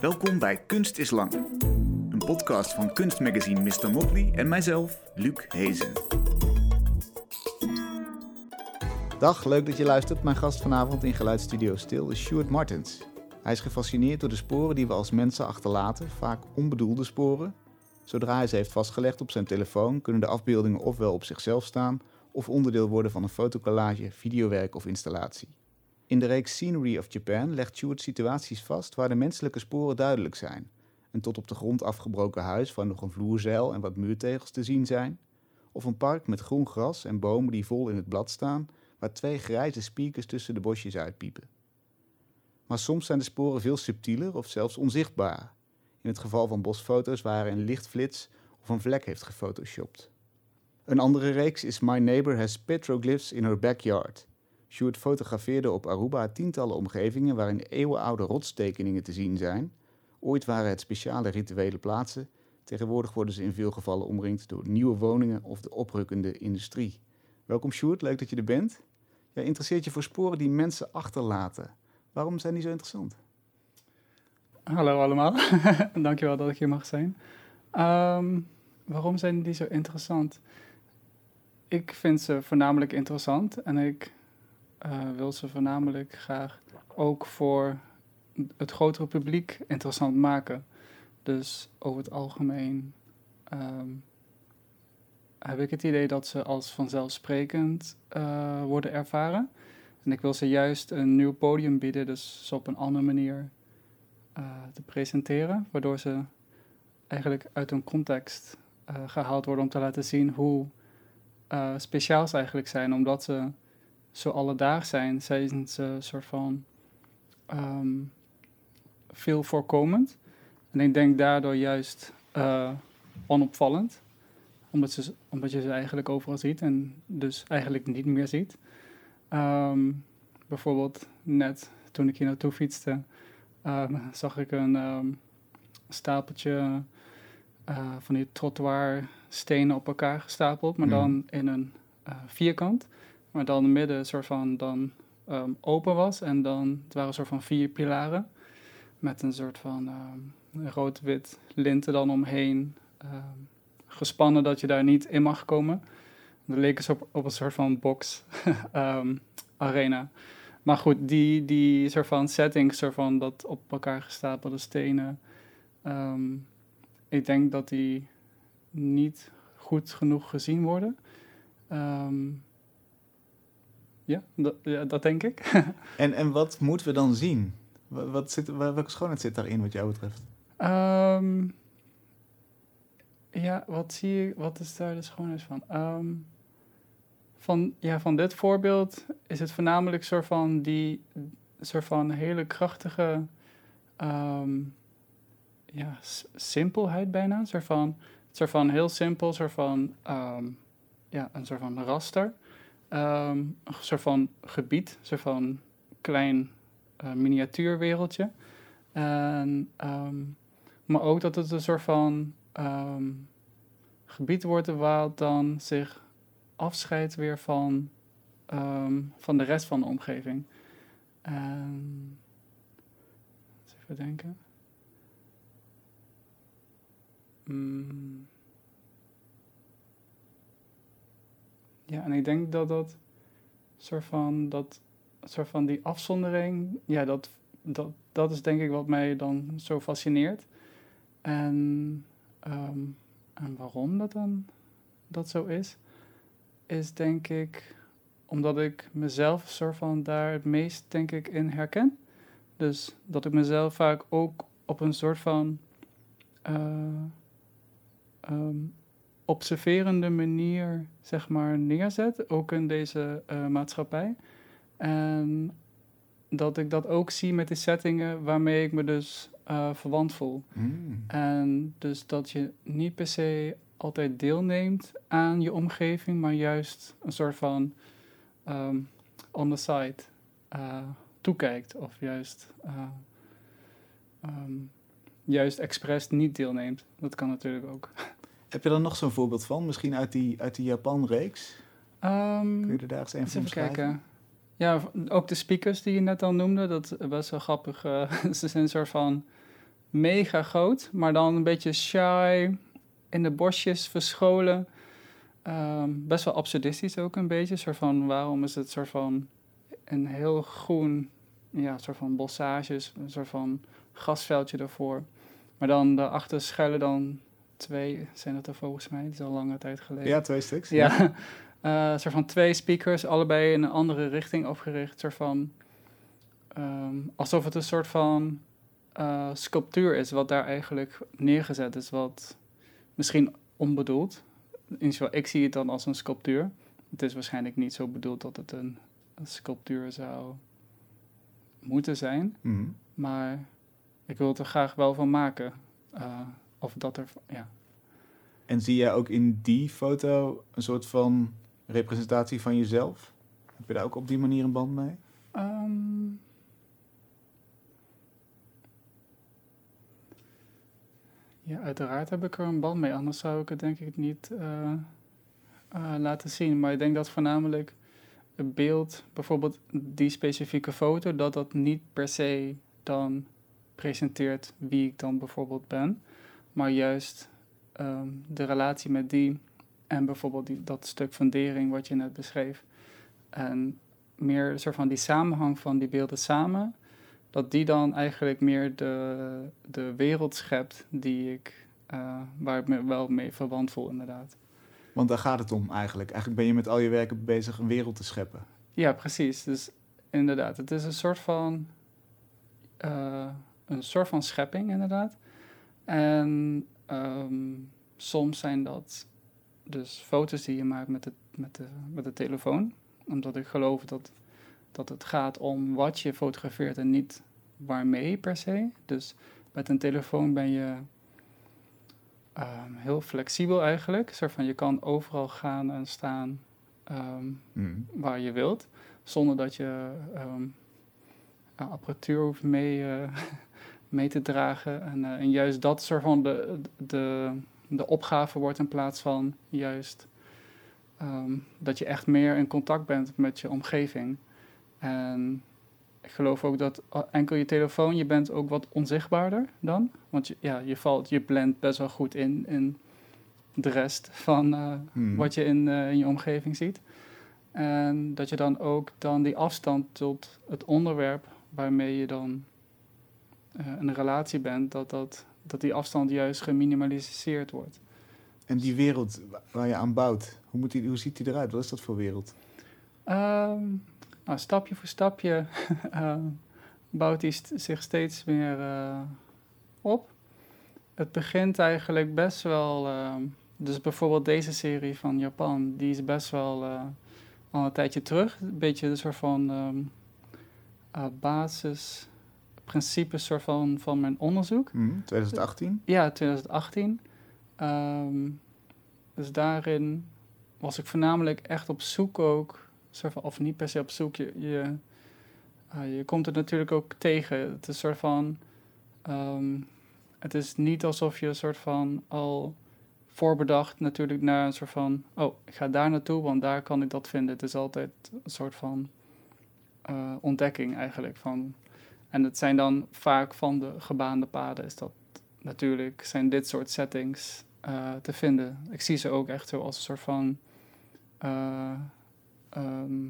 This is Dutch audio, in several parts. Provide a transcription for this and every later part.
Welkom bij Kunst is Lang. Een podcast van kunstmagazine Mr. Motley en mijzelf, Luc Hezen. Dag, leuk dat je luistert. Mijn gast vanavond in Geluidsstudio Stil is Stuart Martens. Hij is gefascineerd door de sporen die we als mensen achterlaten, vaak onbedoelde sporen. Zodra hij ze heeft vastgelegd op zijn telefoon, kunnen de afbeeldingen ofwel op zichzelf staan of onderdeel worden van een fotocollage, videowerk of installatie. In de reeks Scenery of Japan legt Stuart situaties vast waar de menselijke sporen duidelijk zijn. Een tot op de grond afgebroken huis waar nog een vloerzeil en wat muurtegels te zien zijn. Of een park met groen gras en bomen die vol in het blad staan, waar twee grijze speakers tussen de bosjes uitpiepen. Maar soms zijn de sporen veel subtieler of zelfs onzichtbaar. In het geval van bosfoto's waar een lichtflits of een vlek heeft gefotoshopt. Een andere reeks is My Neighbor Has Petroglyphs in Her Backyard. Stuart fotografeerde op Aruba tientallen omgevingen waarin eeuwenoude rotstekeningen te zien zijn. Ooit waren het speciale rituele plaatsen. Tegenwoordig worden ze in veel gevallen omringd door nieuwe woningen of de oprukkende industrie. Welkom Sjoerd, leuk dat je er bent. Jij interesseert je voor sporen die mensen achterlaten. Waarom zijn die zo interessant? Hallo allemaal, dankjewel dat ik hier mag zijn. Um, waarom zijn die zo interessant? Ik vind ze voornamelijk interessant en ik wil ze voornamelijk graag ook voor het grotere publiek interessant maken. Dus over het algemeen um, heb ik het idee dat ze als vanzelfsprekend uh, worden ervaren. En ik wil ze juist een nieuw podium bieden, dus ze op een andere manier uh, te presenteren, waardoor ze eigenlijk uit hun context gehaald worden om te laten zien hoe speciaal ze eigenlijk zijn, omdat ze zo alledaags zijn, zijn ze een soort van um, veel voorkomend. En ik denk daardoor juist uh, onopvallend, omdat, ze, omdat je ze eigenlijk overal ziet en dus eigenlijk niet meer ziet. Um, bijvoorbeeld net toen ik hier naartoe fietste, uh, zag ik een um, stapeltje uh, van die trottoirstenen op elkaar gestapeld, maar dan in een uh, vierkant. Maar dan midden soort van dan um, open was. En dan, het waren een soort van vier pilaren. Met een soort van um, rood-wit linten dan omheen. Um, gespannen dat je daar niet in mag komen. Dat leek eens op, op een soort van box arena. Maar goed, die, die soort van setting, soort van dat op elkaar gestapelde stenen. ik denk dat die niet goed genoeg gezien worden. Um, ja, dat, ja, dat denk ik. en, en wat moeten we dan zien? Wat zit, welke schoonheid zit daarin wat jou betreft? Um, ja, wat zie je, wat is daar de schoonheid van? Um, van, ja, van dit voorbeeld is het voornamelijk soort van die soort van hele krachtige um, ja, simpelheid bijna. Een soort van, soort van heel simpel, soort van ja, een soort van raster. Um, een soort van gebied, een soort van klein uh, miniatuurwereldje. En, um, maar ook dat het een soort van um, gebied wordt waar dan zich afscheidt weer van, van de rest van de omgeving. En, even denken. Mm. Ja, en ik denk dat dat soort van, dat, soort van die afzondering, ja, dat, dat, dat is denk ik wat mij dan zo fascineert. En, um, en waarom dat dan dat zo is, is denk ik omdat ik mezelf soort van daar het meest denk ik in herken. Dus dat ik mezelf vaak ook op een soort van uh, um, observerende manier zeg maar, neerzet, ook in deze uh, maatschappij. En dat ik dat ook zie met de settingen waarmee ik me dus uh, verwant voel. Mm. En dus dat je niet per se altijd deelneemt aan je omgeving, maar juist een soort van um, on the side uh, toekijkt. Of juist, um, juist expres niet deelneemt. Dat kan natuurlijk ook. Heb je er nog zo'n voorbeeld van? Misschien uit die, uit die Japan-reeks? Um, Kun je er daar eens een van Even kijken. Ja, ook de speakers die je net al noemde, dat was wel grappig. Uh, ze zijn een soort van mega groot, maar dan een beetje shy, in de bosjes verscholen. Ehm, best wel absurdistisch ook een beetje. Soort van, waarom is het soort van een heel groen, ja, soort van bossages, een soort van grasveldje ervoor. Maar dan daarachter schuilen dan twee, zijn dat er volgens mij, het is al lange tijd geleden. Ja, twee stuks. Ja, eh, soort van twee speakers, allebei in een andere richting opgericht. Soort van, ehm, alsof het een soort van eh, sculptuur is, wat daar eigenlijk neergezet is, wat misschien onbedoeld. In geval, ik zie het dan als een sculptuur. Het is waarschijnlijk niet zo bedoeld dat het een, een sculptuur zou moeten zijn, Mhm. maar ik wil het er graag wel van maken. Eh, of dat er, ja. En zie jij ook in die foto een soort van representatie van jezelf? Heb je daar ook op die manier een band mee? Ehm, ja, uiteraard heb ik er een band mee. Anders zou ik het denk ik niet eh, eh, laten zien. Maar ik denk dat voornamelijk het beeld, bijvoorbeeld die specifieke foto, dat dat niet per se dan presenteert wie ik dan bijvoorbeeld ben. Maar juist ehm, de relatie met die en bijvoorbeeld die, dat stuk fundering wat je net beschreef. En meer een soort van die samenhang van die beelden samen, dat die dan eigenlijk meer de, de wereld schept die ik, eh, waar ik me wel mee verwant voel, inderdaad. Want daar gaat het om eigenlijk. Eigenlijk ben je met al je werken bezig een wereld te scheppen. Ja, precies. Dus inderdaad, het is een soort van, eh, een soort van schepping, inderdaad. En ehm, soms zijn dat dus foto's die je maakt met de, met de, met de telefoon. Omdat ik geloof dat, dat het gaat om wat je fotografeert en niet waarmee per se. Dus met een telefoon ben je ehm, heel flexibel eigenlijk. Soort van, je kan overal gaan en staan ehm, Mhm. waar je wilt. Zonder dat je apparatuur hoeft mee, eh, mee te dragen. En, eh, en juist dat soort van de, de, de opgave wordt in plaats van juist ehm, dat je echt meer in contact bent met je omgeving. En ik geloof ook dat a- enkel je telefoon, je bent ook wat onzichtbaarder dan. Want je, ja, je valt, je blendt best wel goed in, in de rest van eh, Mhm. wat je in, eh, in je omgeving ziet. En dat je dan ook dan die afstand tot het onderwerp waarmee je dan eh, een relatie bent, dat, dat, dat die afstand juist geminimaliseerd wordt. En die wereld wa- waar je aan bouwt, hoe, moet die, hoe ziet die eruit? Wat is dat voor wereld? Ehm, nou, stapje voor stapje eh, bouwt st- zich steeds meer eh, op. Het begint eigenlijk best wel. ehm, dus bijvoorbeeld deze serie van Japan, die is best wel eh, al een tijdje terug. Een beetje een soort van ehm uh, basisprincipe soort van, van mijn onderzoek. Mhm, 2018? Ja, 2018. Ehm, dus daarin was ik voornamelijk echt op zoek ook, soort van, of niet per se op zoek, je, je, ah, je komt het natuurlijk ook tegen. Het is soort van, ehm, het is niet alsof je een soort van al voorbedacht natuurlijk naar een soort van, oh, ik ga daar naartoe, want daar kan ik dat vinden. Het is altijd een soort van eh, ontdekking eigenlijk van, en het zijn dan vaak van de gebaande paden, is dat natuurlijk zijn dit soort settings eh, te vinden. Ik zie ze ook echt zo als een soort van eh, ehm,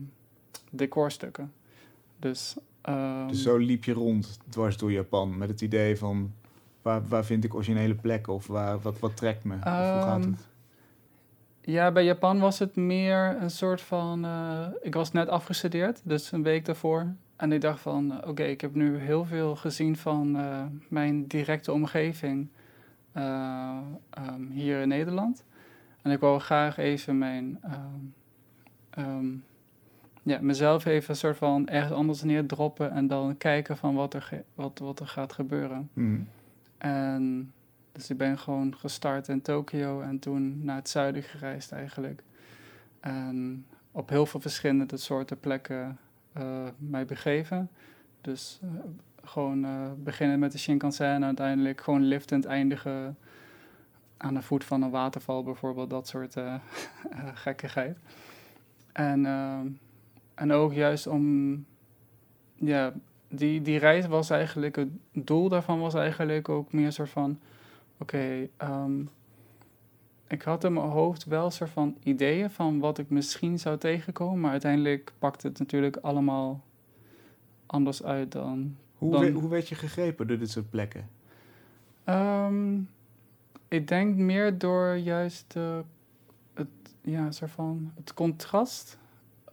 decorstukken. Dus, ehm, Dus zo liep je rond dwars door Japan met het idee van waar, waar vind ik originele plekken of waar, wat, wat trekt me? Of hoe gaat Ehm, het? Ja, bij Japan was het meer een soort van. eh, ik was net afgestudeerd, dus een week daarvoor. En ik dacht van: oké, ik heb nu heel veel gezien van eh, mijn directe omgeving eh, ehm, hier in Nederland. En ik wou graag even mijn. ehm, ehm, ja, mezelf even een soort van ergens anders neerdroppen en dan kijken van wat er, wat, wat er gaat gebeuren. Mhm. En dus ik ben gewoon gestart in Tokio en toen naar het zuiden gereisd eigenlijk. En op heel veel verschillende soorten plekken mij begeven. Dus eh, gewoon eh, beginnen met de Shinkansen en uiteindelijk gewoon liftend eindigen aan de voet van een waterval bijvoorbeeld. Dat soort eh, eh, gekkigheid. En, en ook juist om ja, die, die reis was eigenlijk, het doel daarvan was eigenlijk ook meer een soort van, oké, ehm, ik had in mijn hoofd wel soort van ideeën van wat ik misschien zou tegenkomen, maar uiteindelijk pakt het natuurlijk allemaal anders uit dan. Hoe, Dan- we- hoe werd je gegrepen door dit soort plekken? Ehm, ik denk meer door juist eh, het, ja, soort van het contrast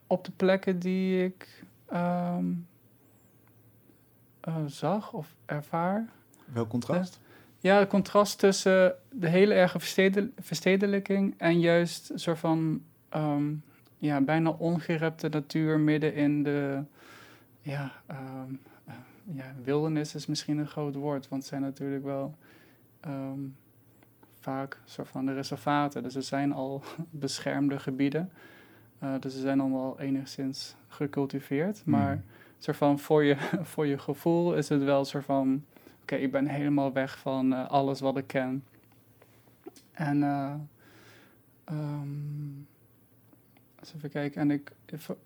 op de plekken die ik ehm, eh, zag of ervaar. Welk contrast? Ja, het contrast tussen de hele erge verstedel- verstedelijking en juist een soort van ehm, ja, bijna ongerepte natuur midden in de ja, ehm, eh, ja, wildernis is misschien een groot woord, want het zijn natuurlijk wel ehm, vaak soort van de reservaten. Dus er zijn al beschermde gebieden. Eh, dus ze zijn allemaal enigszins gecultiveerd. Maar Hmm. soort van voor je, voor je gevoel is het wel een soort van... Oké, ik ben helemaal weg van eh, alles wat ik ken. En... ehm, eens even kijken. En ik...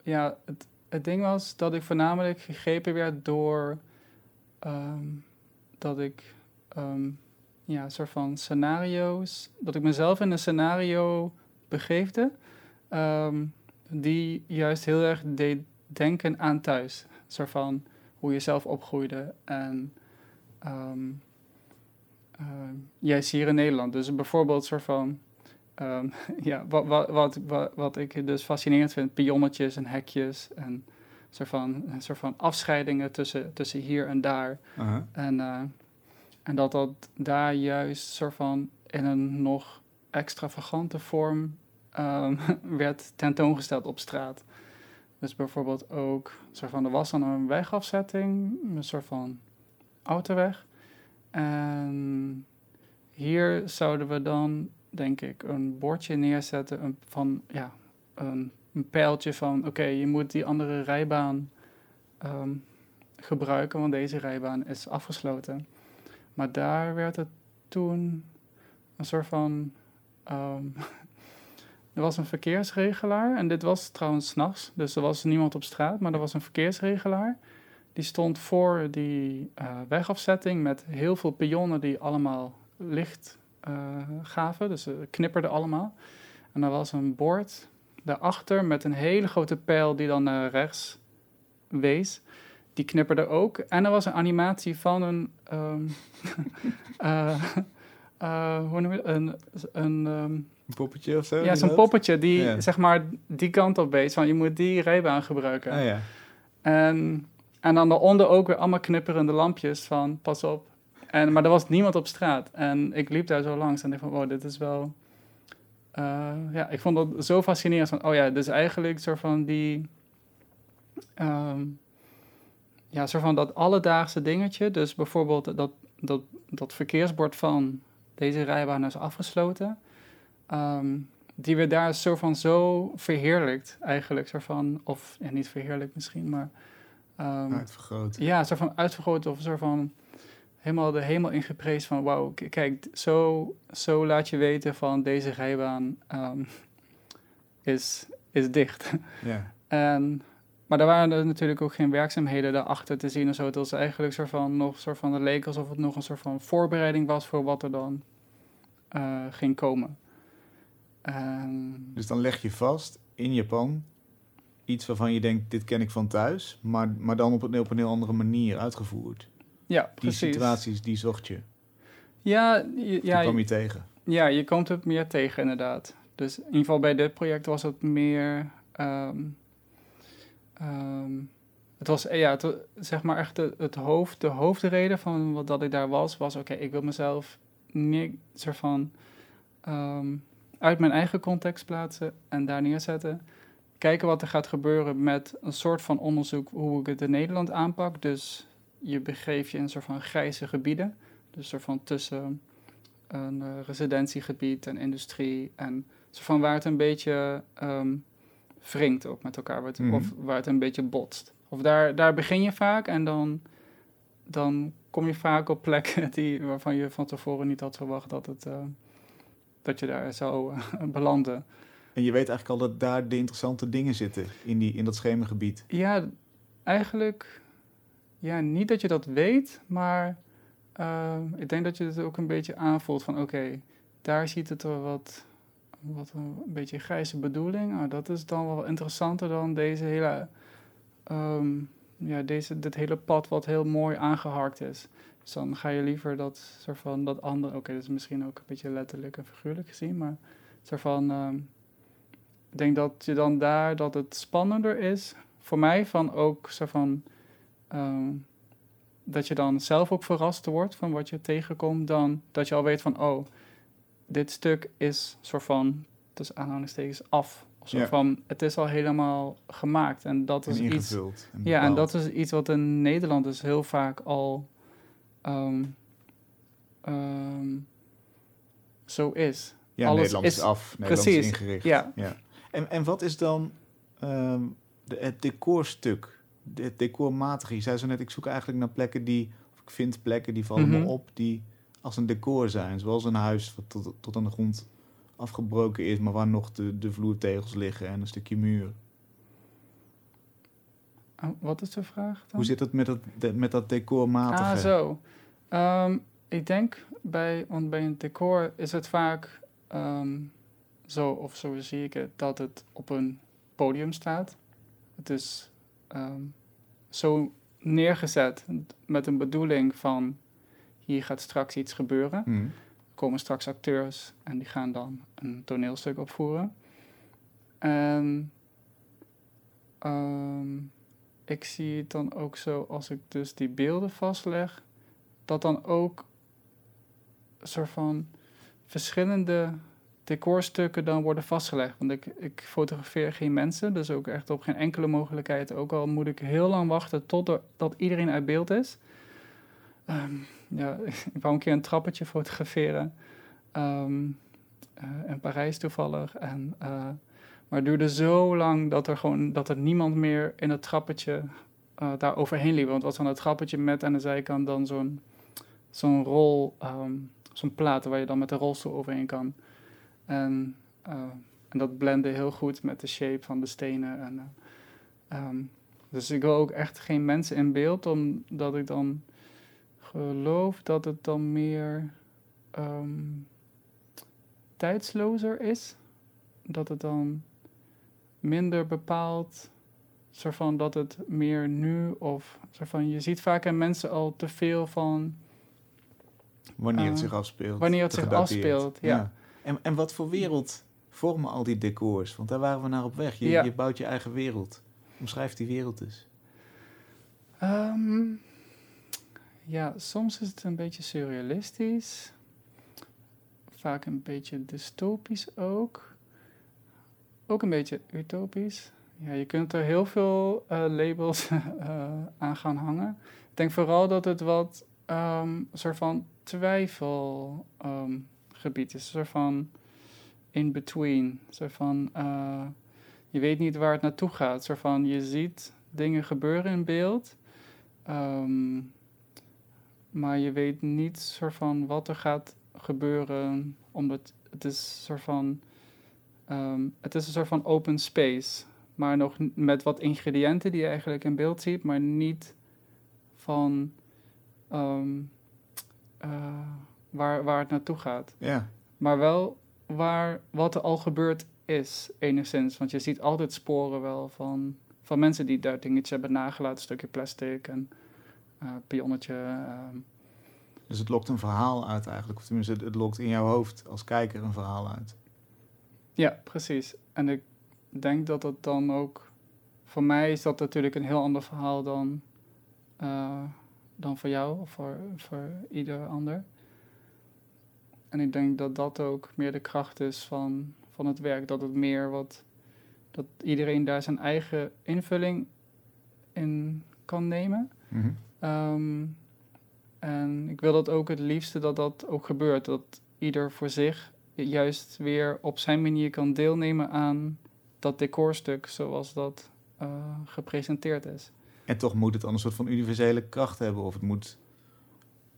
Ja, het, het ding was dat ik voornamelijk gegrepen werd door... ehm, dat ik... ehm, ja, een soort van scenario's... Dat ik mezelf in een scenario begeefde... die juist heel erg deed denken aan thuis. Een soort van hoe je zelf opgroeide. En ehm ehm, juist hier in Nederland. Dus bijvoorbeeld soort van... ehm, ja, wat, wat, wat, wat, wat ik dus fascinerend vind, pionnetjes en hekjes en soort van, een soort van afscheidingen tussen, tussen hier en daar. En, eh, en dat dat daar juist soort van in een nog extravagante vorm ehm, werd tentoongesteld op straat. Dus bijvoorbeeld ook, soort van, er was dan een wegafzetting, een soort van autoweg. En hier zouden we dan, denk ik, een bordje neerzetten van, ja, een, een pijltje van, oké, je moet die andere rijbaan ehm, gebruiken, want deze rijbaan is afgesloten. Maar daar werd het toen een soort van. ehm, er was een verkeersregelaar en dit was trouwens s'nachts, dus er was niemand op straat, maar er was een verkeersregelaar. Die stond voor die eh, wegafzetting met heel veel pionnen die allemaal licht eh, gaven, dus ze knipperden allemaal. En er was een bord daarachter met een hele grote pijl die dan naar rechts wees. Die knipperde ook. En er was een animatie van een. ehm, eh, eh, hoe noem je het? Een, een, ehm, Een poppetje of zo? ja, zo'n poppetje die Ja. zeg maar die kant op wees. Van je moet die rijbaan gebruiken. Ah ja. En, en dan daaronder ook weer allemaal knipperende lampjes van pas op. En, maar er was niemand op straat. En ik liep daar zo langs en ik van wow, dit is wel... eh, ja, ik vond dat zo fascinerend. Van, oh ja, dus eigenlijk soort van die... ehm, ja, soort van dat alledaagse dingetje. Dus bijvoorbeeld dat, dat, dat verkeersbord van deze rijbaan is afgesloten. Ehm, die we daar soort van zo verheerlijkt eigenlijk. Soort van, of ja, niet verheerlijkt misschien, maar... ehm, Uitvergroot. ja, soort van uitvergroot of een soort van helemaal de hemel ingeprezen van wauw, kijk, zo, zo laat je weten van deze rijbaan ehm, is, is dicht. Ja. En, maar daar waren er natuurlijk ook geen werkzaamheden daarachter te zien en zo. Het was eigenlijk soort van nog soort van, het leek alsof het nog een soort van voorbereiding was voor wat er dan eh, ging komen. En, Dus dan leg je vast in Japan iets waarvan je denkt, dit ken ik van thuis, maar, maar dan op een, op een heel andere manier uitgevoerd. ja, Die precies. situaties, die zocht je. Ja, je- Die ja, kwam je tegen. Ja, je komt het meer tegen inderdaad. Dus in ieder geval bij dit project was het meer. ehm, ehm, het was ja, het, zeg maar echt het, het hoofd, de hoofdreden van wat dat ik daar was, was oké, ik wil mezelf meer soort van ehm, uit mijn eigen context plaatsen en daar neerzetten. Kijken wat er gaat gebeuren met een soort van onderzoek hoe ik het in Nederland aanpak. Dus je begeef je in een soort van grijze gebieden. Dus soort van tussen een eh, residentiegebied en industrie. En zo van waar het een beetje ehm wringt ook met elkaar. Het, Mhm. Of waar het een beetje botst. Of daar, daar begin je vaak en dan, dan kom je vaak op plekken die, waarvan je van tevoren niet had verwacht dat, het, eh, dat je daar zou eh, belanden. Je weet eigenlijk al dat daar de interessante dingen zitten in, die, in dat schemergebied. Ja, eigenlijk ja, niet dat je dat weet, maar ehm, ik denk dat je het ook een beetje aanvoelt van oké, daar ziet het er wat, wat een beetje grijze bedoeling. Nou, dat is dan wel interessanter dan deze hele, ehm, ja, deze, dit hele pad wat heel mooi aangeharkt is. Dus dan ga je liever dat soort van dat andere, oké, dat is misschien ook een beetje letterlijk en figuurlijk gezien, maar soort van, ehm, ik denk dat je dan daar, dat het spannender is, voor mij van ook zo van, ehm, dat je dan zelf ook verrast wordt van wat je tegenkomt, dan dat je al weet van, oh, dit stuk is soort van, tussen aanhalingstekens, af. Of Ja. van, het is al helemaal gemaakt. En dat En is iets en ja, en dat is iets wat in Nederland dus heel vaak al ehm, ehm, zo is. Ja, alles Nederland is, is- af. Nederland precies, is ingericht. ja. En, en wat is dan ehm, de, het decorstuk? De- Het decormatige. Je zei zo net, ik zoek eigenlijk naar plekken die... Of ik vind plekken die vallen Mhm. me op die als een decor zijn. Zoals een huis wat tot, tot aan de grond afgebroken is... maar waar nog de, de vloertegels liggen en een stukje muur. Oh, wat is de vraag dan? Hoe zit het met dat, de- met dat decormatige? Ah, zo. Ehm, ik denk bij, want bij een decor is het vaak ehm, zo, of zo zie ik het, dat het op een podium staat. Het is ehm, zo neergezet met een bedoeling van hier gaat straks iets gebeuren. Hm. Er komen straks acteurs en die gaan dan een toneelstuk opvoeren. En ehm, ik zie het dan ook zo als ik dus die beelden vastleg, dat dan ook een soort van verschillende decorstukken dan worden vastgelegd. Want ik, ik fotografeer geen mensen, dus ook echt op geen enkele mogelijkheid. Ook al moet ik heel lang wachten totdat iedereen uit beeld is. Ehm, ja, ik wou een keer een trappetje fotograferen. eh, in Parijs toevallig. En, eh, maar het duurde zo lang dat er gewoon dat er niemand meer in het trappetje eh, daar overheen liep. Want het was dan het trappetje met aan de zijkant dan zo'n zo'n rol, ehm, zo'n plaat waar je dan met de rolstoel overheen kan. En, eh, en dat blendde heel goed met de shape van de stenen. En, eh, ehm, dus ik wil ook echt geen mensen in beeld, omdat ik dan geloof dat het dan meer ehm, tijdslozer is. Dat het dan minder bepaalt, soort van dat het meer nu of soort van je ziet vaak aan mensen al te veel van Wanneer het Eh, zich afspeelt. wanneer het zich afspeelt, ja. En, en wat voor wereld vormen al die decors? Want daar waren we naar op weg. Je, Ja. je bouwt je eigen wereld. Omschrijf die wereld eens. Ehm, ja, soms is het een beetje surrealistisch. Vaak een beetje dystopisch ook. Ook een beetje utopisch. Ja, je kunt er heel veel eh, labels eh, aan gaan hangen. Ik denk vooral dat het wat ehm, een soort van twijfelgebied is. Een soort van in-between. Een soort van, eh, je weet niet waar het naartoe gaat. Soort van, je ziet dingen gebeuren in beeld. Ehm, maar je weet niet soort van wat er gaat gebeuren, omdat het is soort van, ehm, het is een soort van open space, maar nog met wat ingrediënten die je eigenlijk in beeld ziet, maar niet van ehm, eh, waar, waar het naartoe gaat. Ja. Maar wel waar, wat er al gebeurd is, enigszins. Want je ziet altijd sporen wel van, van mensen die daar dingetjes hebben nagelaten. Een stukje plastic en eh pionnetje. ehm. Dus het lokt een verhaal uit eigenlijk. Of tenminste, het, het lokt in jouw hoofd als kijker een verhaal uit. Ja, precies. En ik denk dat het dan ook... Voor mij is dat natuurlijk een heel ander verhaal dan, eh, dan voor jou of voor, voor ieder ander. En ik denk dat dat ook meer de kracht is van, van het werk. Dat het meer wat... Dat iedereen daar zijn eigen invulling in kan nemen. Mhm. Ehm, en ik wil dat ook het liefste dat dat ook gebeurt. Dat ieder voor zich juist weer op zijn manier kan deelnemen aan dat decorstuk zoals dat eh, gepresenteerd is. En toch moet het dan een soort van universele kracht hebben. Of het moet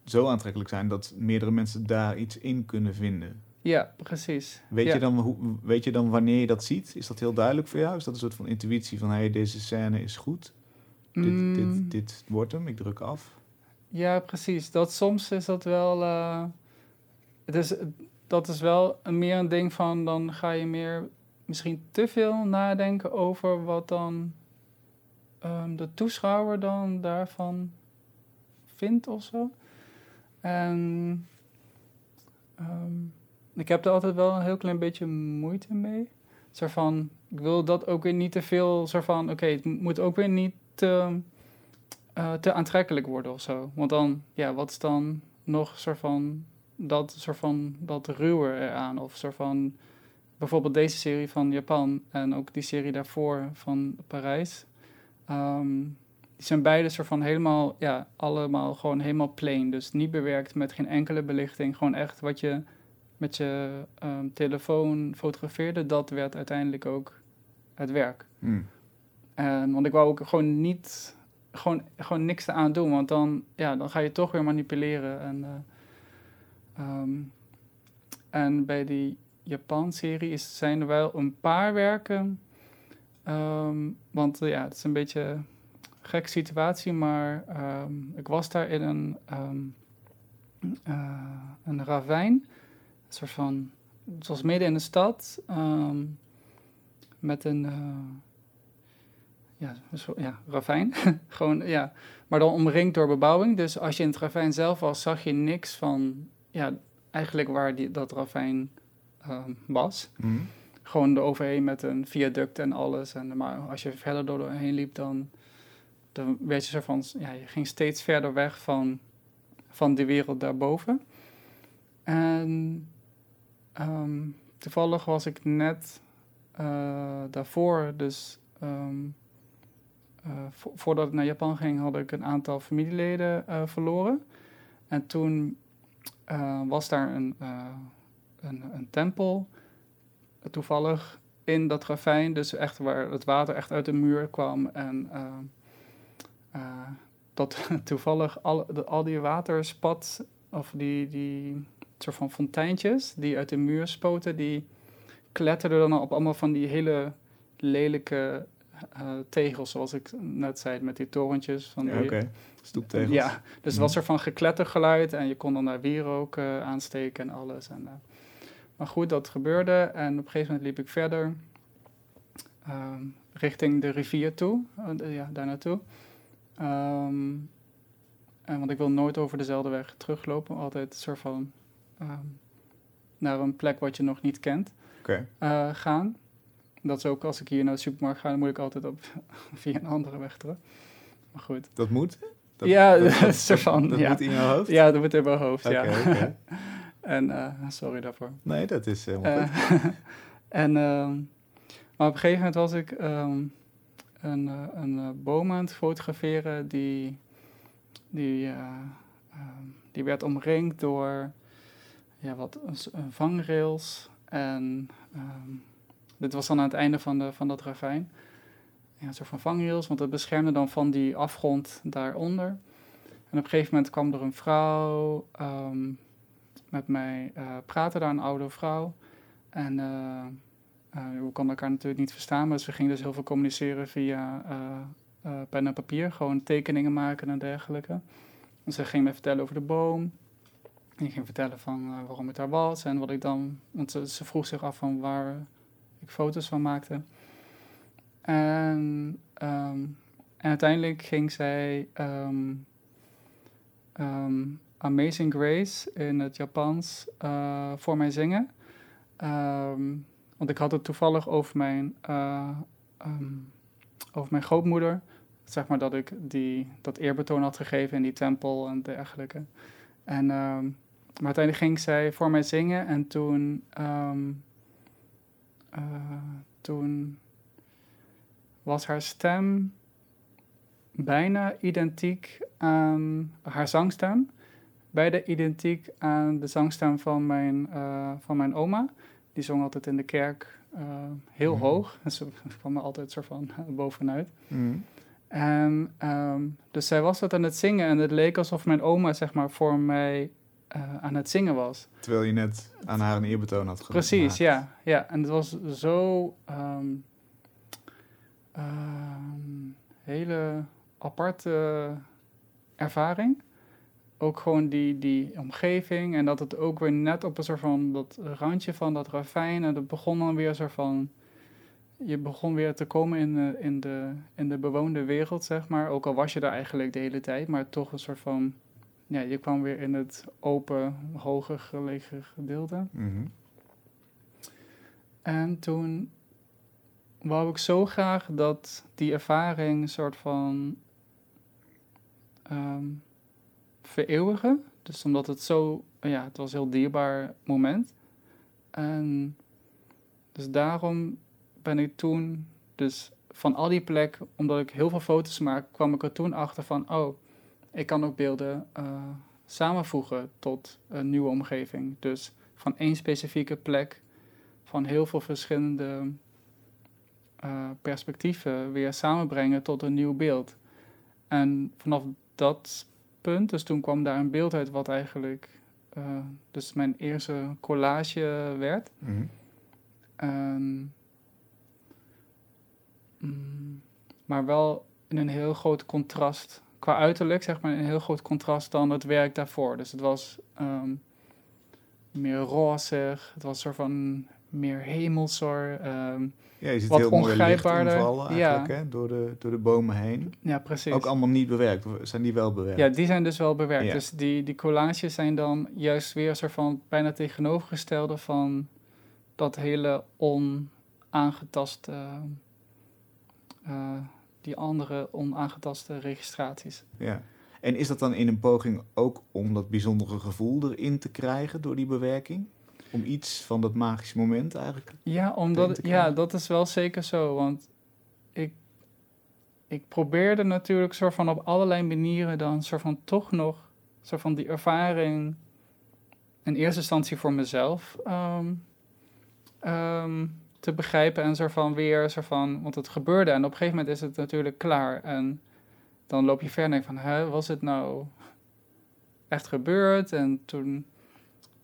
zo aantrekkelijk zijn dat meerdere mensen daar iets in kunnen vinden. Ja, precies. Weet, ja. je dan hoe, weet je dan wanneer je dat ziet? Is dat heel duidelijk voor jou? Is dat een soort van intuïtie van hey, deze scène is goed? dit, Mm, dit, dit wordt hem, ik druk af. Ja, precies. Dat soms is dat wel. eh, het is, dat is wel een- meer een ding van dan ga je meer misschien te veel nadenken over wat dan ehm, de toeschouwer dan daarvan vindt of zo. En ehm, ik heb er altijd wel een heel klein beetje moeite mee. Zo van, ik wil dat ook weer niet te veel, zo van, oké, het moet ook weer niet te, eh, te aantrekkelijk worden of zo. Want dan, ja, wat is dan nog soort van dat, soort van dat ruwer eraan? Of soort van, bijvoorbeeld deze serie van Japan en ook die serie daarvoor van Parijs. Ehm, die zijn beide soort van helemaal, ja, allemaal gewoon helemaal plain. Dus niet bewerkt met geen enkele belichting. Gewoon echt wat je met je ehm, telefoon fotografeerde, dat werd uiteindelijk ook het werk. Hm. En, want ik wou ook gewoon niet, gewoon, gewoon niks eraan doen, want dan, ja, dan ga je toch weer manipuleren. En, eh, ehm, en bij die Japan-serie zijn er wel een paar werken, ehm, want ja, het is een beetje gekke situatie, maar ehm, ik was daar in een, ehm, eh, een ravijn, een soort van, het was midden in de stad, ehm, met een... eh, ja, zo, ja, ravijn. Gewoon, ja. Maar dan omringd door bebouwing. Dus als je in het ravijn zelf was, zag je niks van, ja, eigenlijk waar die, dat ravijn was. Hm. Gewoon eroverheen met een viaduct en alles. En, maar als je verder door doorheen liep, dan, dan werd je zo van, ja, je ging steeds verder weg van, van de wereld daarboven. En ehm, toevallig was ik net eh, daarvoor, dus ehm, eh, vo- voordat ik naar Japan ging, had ik een aantal familieleden eh, verloren. En toen was daar een, een, een tempel, toevallig in dat ravijn, dus echt waar het water echt uit de muur kwam. En eh, eh, dat toevallig al, de- al die waterspat, of die, die soort van fonteintjes die uit de muur spoten, die kletterden dan op allemaal van die hele lelijke eh, tegels, zoals ik net zei, met die torentjes. Van Ja, Oké, stoeptegels. ja, dus Mhm. was er van geklettergeluid en je kon dan daar wierook eh, aansteken en alles. En, eh, maar goed, dat gebeurde en op een gegeven moment liep ik verder ehm, richting de rivier toe, eh, ja, daar naartoe. Ehm, en, want ik wil nooit over dezelfde weg teruglopen, altijd een soort van ehm, naar een plek wat je nog niet kent eh, gaan. Dat is ook als ik hier naar de supermarkt ga, dan moet ik altijd op via een andere weg terug. Maar goed. Dat moet? Dat, Ja, dat, dat dat, is van, dat ja. moet in jouw hoofd? Ja, dat moet in mijn hoofd, ja. en eh, sorry daarvoor. Nee, dat is helemaal Eh, goed. en, ehm, maar op een gegeven moment was ik een, eh, een eh, boom aan het fotograferen die, die, eh, ehm, die werd omringd door ja, wat, vangrails. En ehm, dit was dan aan het einde van, de, van dat ravijn. Ja, een soort van vangrails, want het beschermde dan van die afgrond daaronder. En op een gegeven moment kwam er een vrouw ehm, met mij eh, praten, daar een oude vrouw. En we konden elkaar natuurlijk niet verstaan, maar ze gingen dus heel veel communiceren via eh, eh, pen en papier, gewoon tekeningen maken en dergelijke. En ze ging me vertellen over de boom. En ik ging vertellen van eh, waarom ik daar was en wat ik dan, want ze, vroeg zich af van waar ik foto's van maakte. En, ehm, en uiteindelijk ging zij ehm, ehm, Amazing Grace in het Japans eh, voor mij zingen. Want ik had het toevallig over mijn, eh, ehm, over mijn grootmoeder. Zeg maar dat ik die, dat eerbetoon had gegeven in die tempel en dergelijke. En, ehm, maar uiteindelijk ging zij voor mij zingen en toen, ehm, eh, toen was haar stem bijna identiek aan haar zangstem. Beide identiek aan de zangstem van mijn, eh, van mijn oma. Die zong altijd in de kerk eh, heel Mhm. hoog. En ze kwam er altijd soort van bovenuit. Hm. En ehm, dus zij was dat aan het zingen. En het leek alsof mijn oma, zeg maar, voor mij eh, aan het zingen was. Terwijl je net aan haar een eerbetoon had gemaakt. Precies, ja. ja. En het was zo... ehm, ehm, hele aparte ervaring. Ook gewoon die, die omgeving en dat het ook weer net op een soort van dat randje van dat ravijn. En dat begon dan weer soort van. Je begon weer te komen in de, in, de, in de bewoonde wereld, zeg maar. Ook al was je daar eigenlijk de hele tijd, maar toch een soort van. Ja, je kwam weer in het open, hoger gelegen gedeelte. Mhm. En toen wou ik zo graag dat die ervaring een soort van ehm, vereeuwigen. Dus omdat het zo, ja, het was een heel dierbaar moment. En dus daarom ben ik toen, dus van al die plekken, omdat ik heel veel foto's maak, kwam ik er toen achter van, oh, ik kan ook beelden eh, samenvoegen tot een nieuwe omgeving. Dus van één specifieke plek, van heel veel verschillende eh, perspectieven weer samenbrengen tot een nieuw beeld. En vanaf dat punt, dus toen kwam daar een beeld uit wat eigenlijk eh, dus mijn eerste collage werd. Mhm. Ehm, mm, maar wel in een heel groot contrast, qua uiterlijk zeg maar, een heel groot contrast dan het werk daarvoor. Dus het was ehm, meer rozig, het was soort van meer hemelser. ehm, Ja, je ziet Wat heel ongrijpbaarder. Ja. eigenlijk, hè, door, de, door de bomen heen. ja, precies. Ook allemaal niet bewerkt, zijn die wel bewerkt? Ja, die zijn dus wel bewerkt. Ja. Dus die, die collages zijn dan juist weer een soort van bijna tegenovergestelde van dat hele onaangetaste, eh, die andere onaangetaste registraties. Ja. En is dat dan in een poging ook om dat bijzondere gevoel erin te krijgen door die bewerking? Om iets van dat magische moment eigenlijk? Ja, omdat, ja, dat is wel zeker zo. Want ik, ik probeerde natuurlijk soort van op allerlei manieren dan soort van toch nog soort van die ervaring in eerste instantie voor mezelf ehm, ehm, te begrijpen en soort van weer soort van, want het gebeurde en op een gegeven moment is het natuurlijk klaar en dan loop je verder en denk van, hè, was het nou echt gebeurd? En toen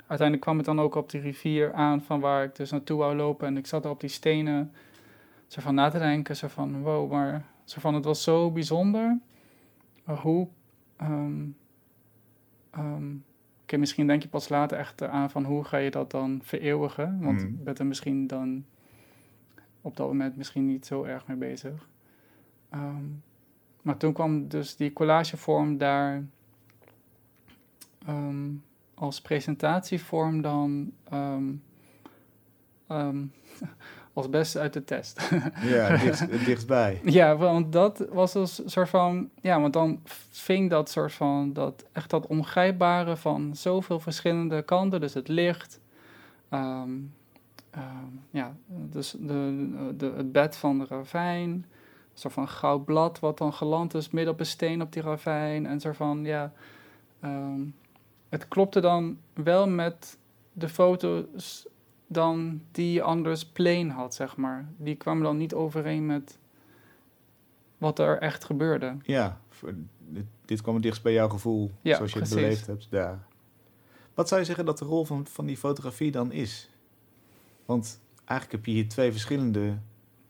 uiteindelijk kwam het dan ook op die rivier aan van waar ik dus naartoe wou lopen. En ik zat er op die stenen zo van na te denken. Zo van, wow, maar zo van, het was zo bijzonder. Maar hoe... ehm, Oké, misschien denk je pas later echt aan van hoe ga je dat dan vereeuwigen. Want je bent er misschien dan op dat moment misschien niet zo erg mee bezig. Ehm, maar toen kwam dus die collagevorm daar als presentatievorm dan ehm, ehm, als beste uit de test. Ja, het dichtstbij. ja, want dat was dus een soort van... Ja, want dan ving dat soort van... Dat, echt dat ongrijpbare van zoveel verschillende kanten. Dus het licht... ehm, ja, dus de, de, het bed van de ravijn. Een soort van goud blad wat dan geland is midden op een steen op die ravijn. En soort van, ja... het klopte dan wel met de foto's dan die je anders plain had, zeg maar. Die kwamen dan niet overeen met wat er echt gebeurde. Ja, dit, dit kwam het dichtst bij jouw gevoel, Ja, zoals je precies. het beleefd hebt daar. Wat zou je zeggen dat de rol van, van die fotografie dan is? Want eigenlijk heb je hier twee verschillende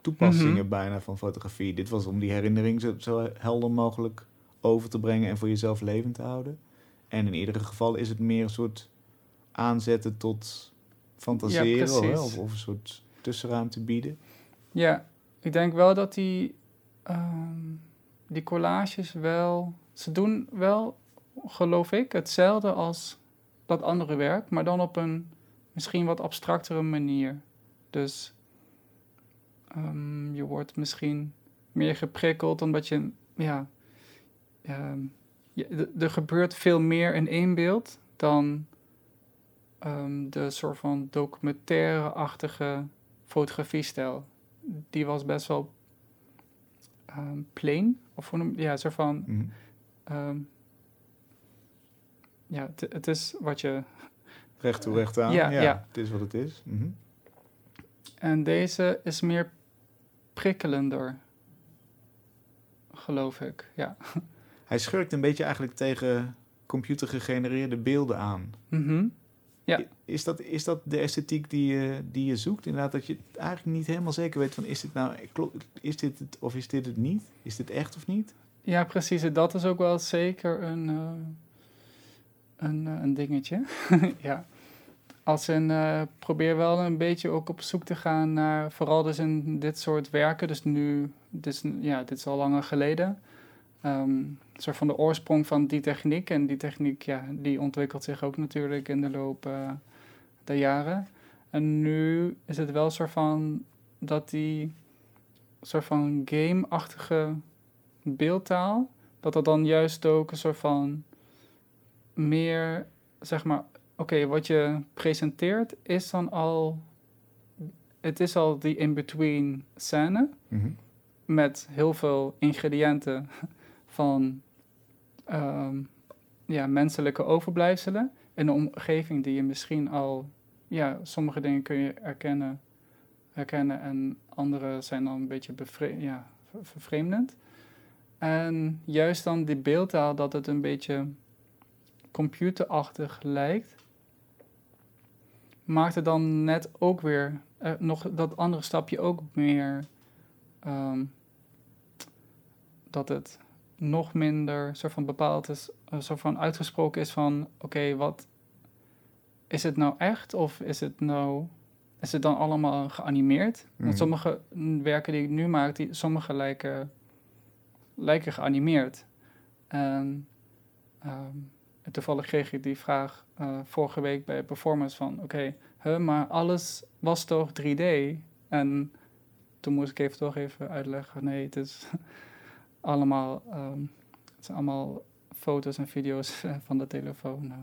toepassingen Mhm. bijna van fotografie. Dit was om die herinnering zo, zo helder mogelijk over te brengen en voor jezelf levend te houden. En in iedere geval is het meer een soort aanzetten tot fantaseren of, of een soort tussenruimte bieden. Ja, ik denk wel dat die, ehm, die collages wel... Ze doen wel, geloof ik, hetzelfde als dat andere werk, maar dan op een misschien wat abstractere manier. Dus ehm, je wordt misschien meer geprikkeld omdat je, ja, ehm, je- er gebeurt veel meer in één beeld dan ehm, de soort van documentaire-achtige fotografiestijl. Die was best wel ehm plain, of hoe noem ja, soort van, Mhm. ehm, ja, het, is wat je Recht toe, recht aan. Ja, Ja, ja. het is wat het is. Mhm. En deze is meer prikkelender, geloof ik. Ja. Hij schurkt een beetje eigenlijk tegen computergegenereerde beelden aan. Mhm. Ja. Is dat, is dat de esthetiek die je, die je zoekt? Inderdaad, dat je eigenlijk niet helemaal zeker weet van is dit nou, is dit het of is dit het niet? Is dit echt of niet? Ja, precies. Dat is ook wel zeker een, eh, een, eh, een dingetje. ja. Als in, eh, probeer wel een beetje ook op zoek te gaan naar, vooral dus in dit soort werken. Dus nu, dit is, ja, dit is al langer geleden. Een soort van de oorsprong van die techniek. En die techniek, ja, die ontwikkelt zich ook natuurlijk in de loop eh, der jaren. En nu is het wel een soort van dat die soort van game-achtige beeldtaal, dat dat dan juist ook een soort van meer, zeg maar, oké, wat je presenteert is dan al, het is al die in-between scène Mhm. met heel veel ingrediënten van ehm, ja, menselijke overblijfselen in een omgeving die je misschien al, ja, sommige dingen kun je erkennen, herkennen en andere zijn dan een beetje ja, ver- vervreemdend. En juist dan die beeldtaal dat het een beetje computerachtig lijkt, maakt het dan net ook weer eh, nog dat andere stapje ook meer ehm, dat het nog minder soort van bepaald is, een soort van uitgesproken is van oké, wat is het nou echt of is het nou is het dan allemaal geanimeerd? Mhm. Want sommige mm, werken die ik nu maak, die, sommige lijken, lijken geanimeerd. En, ehm, toevallig kreeg ik die vraag eh, vorige week bij Performance van... Oké, huh, maar alles was toch 3D? En toen moest ik even toch even uitleggen... Nee, het is allemaal... ehm, het zijn allemaal foto's en video's eh, van de telefoon eh,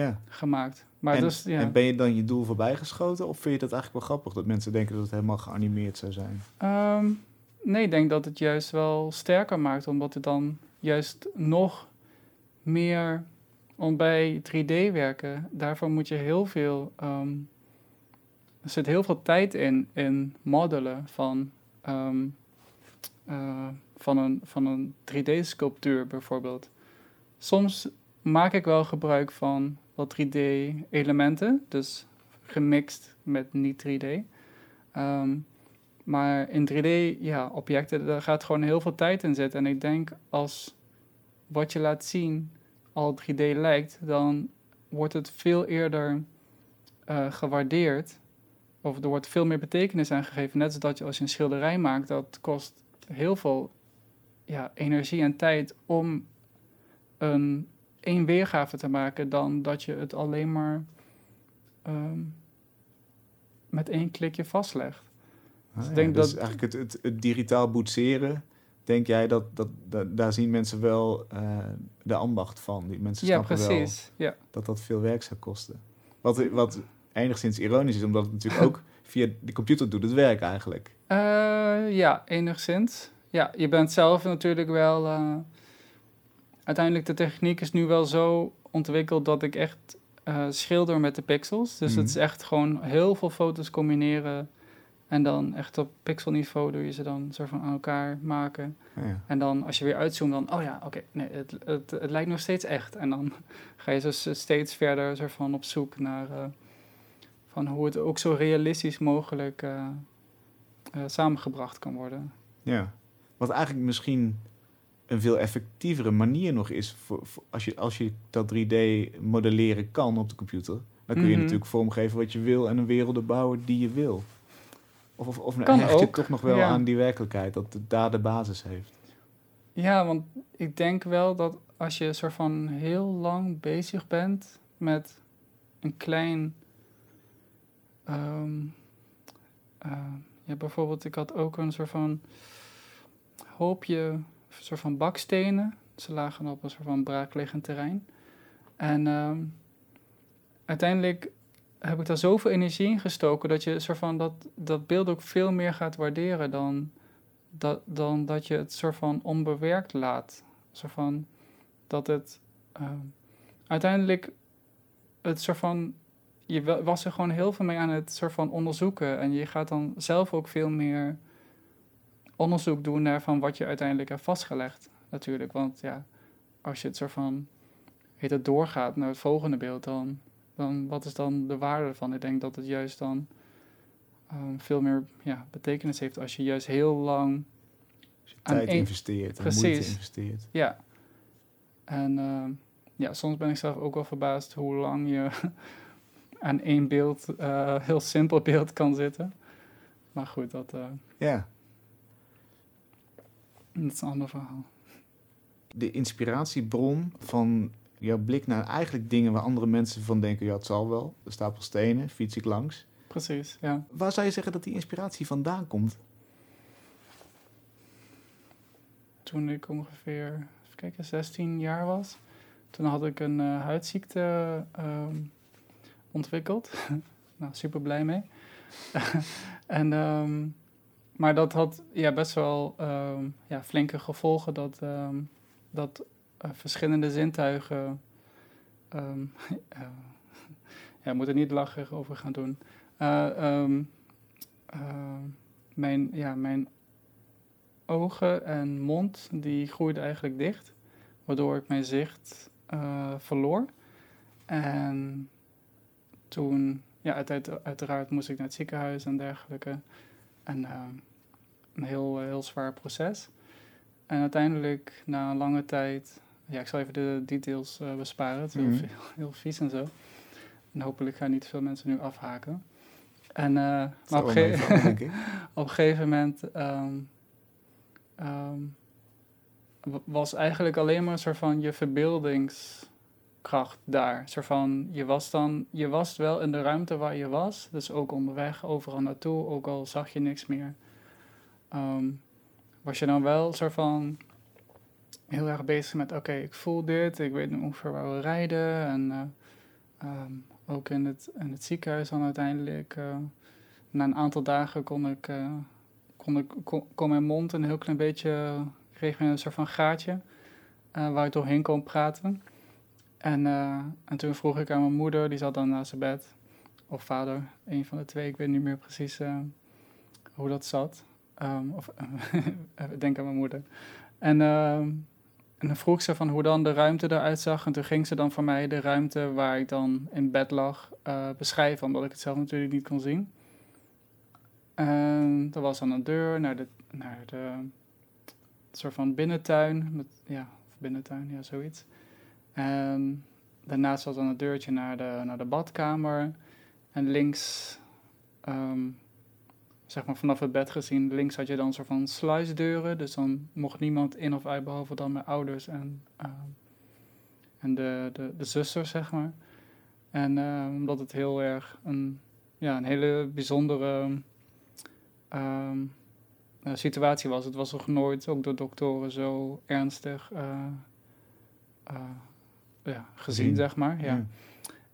Ja. gemaakt. Maar en, dus, ja. en ben je dan je doel voorbij geschoten? Of vind je dat eigenlijk wel grappig dat mensen denken dat het helemaal geanimeerd zou zijn? Ehm, nee, ik denk dat het juist wel sterker maakt, omdat het dan juist nog meer. Want bij 3D werken, daarvoor moet je heel veel. ehm, er zit heel veel tijd in, in modellen van, eh, van een, van een 3D-sculptuur bijvoorbeeld. Soms maak ik wel gebruik van wat 3D-elementen, dus gemixt met niet 3D. Ehm, maar in 3D, ja, objecten, daar gaat gewoon heel veel tijd in zitten. En ik denk als wat je laat zien al 3D lijkt, dan wordt het veel eerder eh, gewaardeerd. Of er wordt veel meer betekenis aan gegeven. Net zoals dat je als je een schilderij maakt, dat kost heel veel ja, energie en tijd om een één weergave te maken dan dat je het alleen maar ehm, met één klikje vastlegt. Ah, ik ja, denk dus dat- eigenlijk het, het, het digitaal boetseren, denk jij dat, dat, dat daar zien mensen wel eh, de ambacht van? Die mensen Ja, snappen wel precies. Ja. dat dat veel werk zou kosten. Wat, wat enigszins ironisch is, omdat het natuurlijk ook via de computer doet het werk eigenlijk. Eh, ja, enigszins. Ja, je bent zelf natuurlijk wel. eh, uiteindelijk, de techniek is nu wel zo ontwikkeld dat ik echt eh, schilder met de pixels. Dus het is Mhm. echt gewoon heel veel foto's combineren. En dan echt op pixelniveau doe je ze dan soort van aan elkaar maken. Ah, ja. En dan als je weer uitzoomt, dan, oh ja, oké, nee, het, het, het lijkt nog steeds echt. En dan ga je dus steeds verder soort van op zoek naar eh, van hoe het ook zo realistisch mogelijk samengebracht kan worden. Ja. Wat eigenlijk misschien een veel effectievere manier nog is voor, voor- als, je, als je dat 3D modelleren kan op de computer. Dan kun je Mhm. natuurlijk vormgeven wat je wil en een werelden bouwen die je wil. Of, of, of Kan hecht je toch nog wel ja. aan die werkelijkheid, dat het daar de basis heeft. Ja, want ik denk wel dat als je soort van heel lang bezig bent met een klein. ehm, eh, ja, bijvoorbeeld, ik had ook een soort van hoopje, soort van bakstenen. Ze lagen op een soort van braakliggend terrein. En ehm, uiteindelijk heb ik daar zoveel energie in gestoken dat je soort van dat, dat beeld ook veel meer gaat waarderen dan dat, dan dat je het soort van onbewerkt laat. Soort van dat het ehm, uiteindelijk het soort van je wa- was er gewoon heel veel mee aan het soort van onderzoeken en je gaat dan zelf ook veel meer onderzoek doen naar van wat je uiteindelijk hebt vastgelegd natuurlijk, want ja, als je het soort van heet het doorgaat naar het volgende beeld dan dan wat is dan de waarde ervan? Ik denk dat het juist dan ehm, veel meer ja, betekenis heeft als je juist heel lang Als je Aan tijd investeert en moeite investeert. Ja. En ehm, ja, soms ben ik zelf ook wel verbaasd hoe lang je aan één beeld, eh, heel simpel beeld kan zitten. Maar goed, dat, eh, Ja, dat is een ander verhaal. de inspiratiebron van jouw blik naar eigenlijk dingen waar andere mensen van denken, ja, het zal wel. De stapel stenen, fiets ik langs. Precies, ja. Waar zou je zeggen dat die inspiratie vandaan komt? Toen ik ongeveer, even kijken, 16 jaar was, toen had ik een eh, huidziekte ehm, ontwikkeld. nou, super blij mee. en, ehm, maar dat had ja, best wel ehm, ja, flinke gevolgen dat, ehm, dat eh, verschillende zintuigen. eh, ja, we moeten er niet lachen over gaan doen. Eh, ehm, mijn, ja, mijn ogen en mond die groeiden eigenlijk dicht, waardoor ik mijn zicht eh, verloor. En toen, ja, uiteraard, uiteraard moest ik naar het ziekenhuis en dergelijke. En eh, een heel, eh, heel zwaar proces. En uiteindelijk, na een lange tijd, ja, ik zal even de details eh, besparen, het is heel, Mhm. heel vies en zo. En hopelijk gaan niet veel mensen nu afhaken. En, maar op ik. op een gegeven moment ehm, wa- was eigenlijk alleen maar een soort van je verbeeldingskracht daar. Soort van, je was dan, je was wel in de ruimte waar je was, dus ook onderweg, overal naartoe, ook al zag je niks meer. Ehm, was je dan wel soort van heel erg bezig met, oké, ik voel dit, ik weet nu ongeveer waar we rijden. En eh, ehm, ook in het, in het ziekenhuis dan uiteindelijk, eh, na een aantal dagen kon ik, eh, kon, ik kon, mijn mond een heel klein beetje, kreeg een soort van gaatje waar ik doorheen kon praten. En, eh, en toen vroeg ik aan mijn moeder, die zat dan naast zijn bed, of vader, een van de twee, ik weet niet meer precies eh, hoe dat zat. Ehm, of ik denk aan mijn moeder. En, ehm, en dan vroeg ze van hoe dan de ruimte eruit zag. En toen ging ze dan voor mij de ruimte waar ik dan in bed lag eh, beschrijven, omdat ik het zelf natuurlijk niet kon zien. En er was dan een deur naar de, naar de soort van binnentuin. Met, ja, binnentuin, ja, zoiets. En daarnaast was dan een deurtje naar de, naar de badkamer. En links, ehm, zeg maar vanaf het bed gezien, links had je dan een soort van sluisdeuren. Dus dan mocht niemand in of uit, behalve dan mijn ouders en, ehm, en de, de, de zusters, zeg maar. En omdat het heel erg een, ja, een hele bijzondere ehm, eh, situatie was. Het was nog nooit, ook door doktoren, zo ernstig eh, eh, ja, gezien, Gezien. zeg maar. Ja.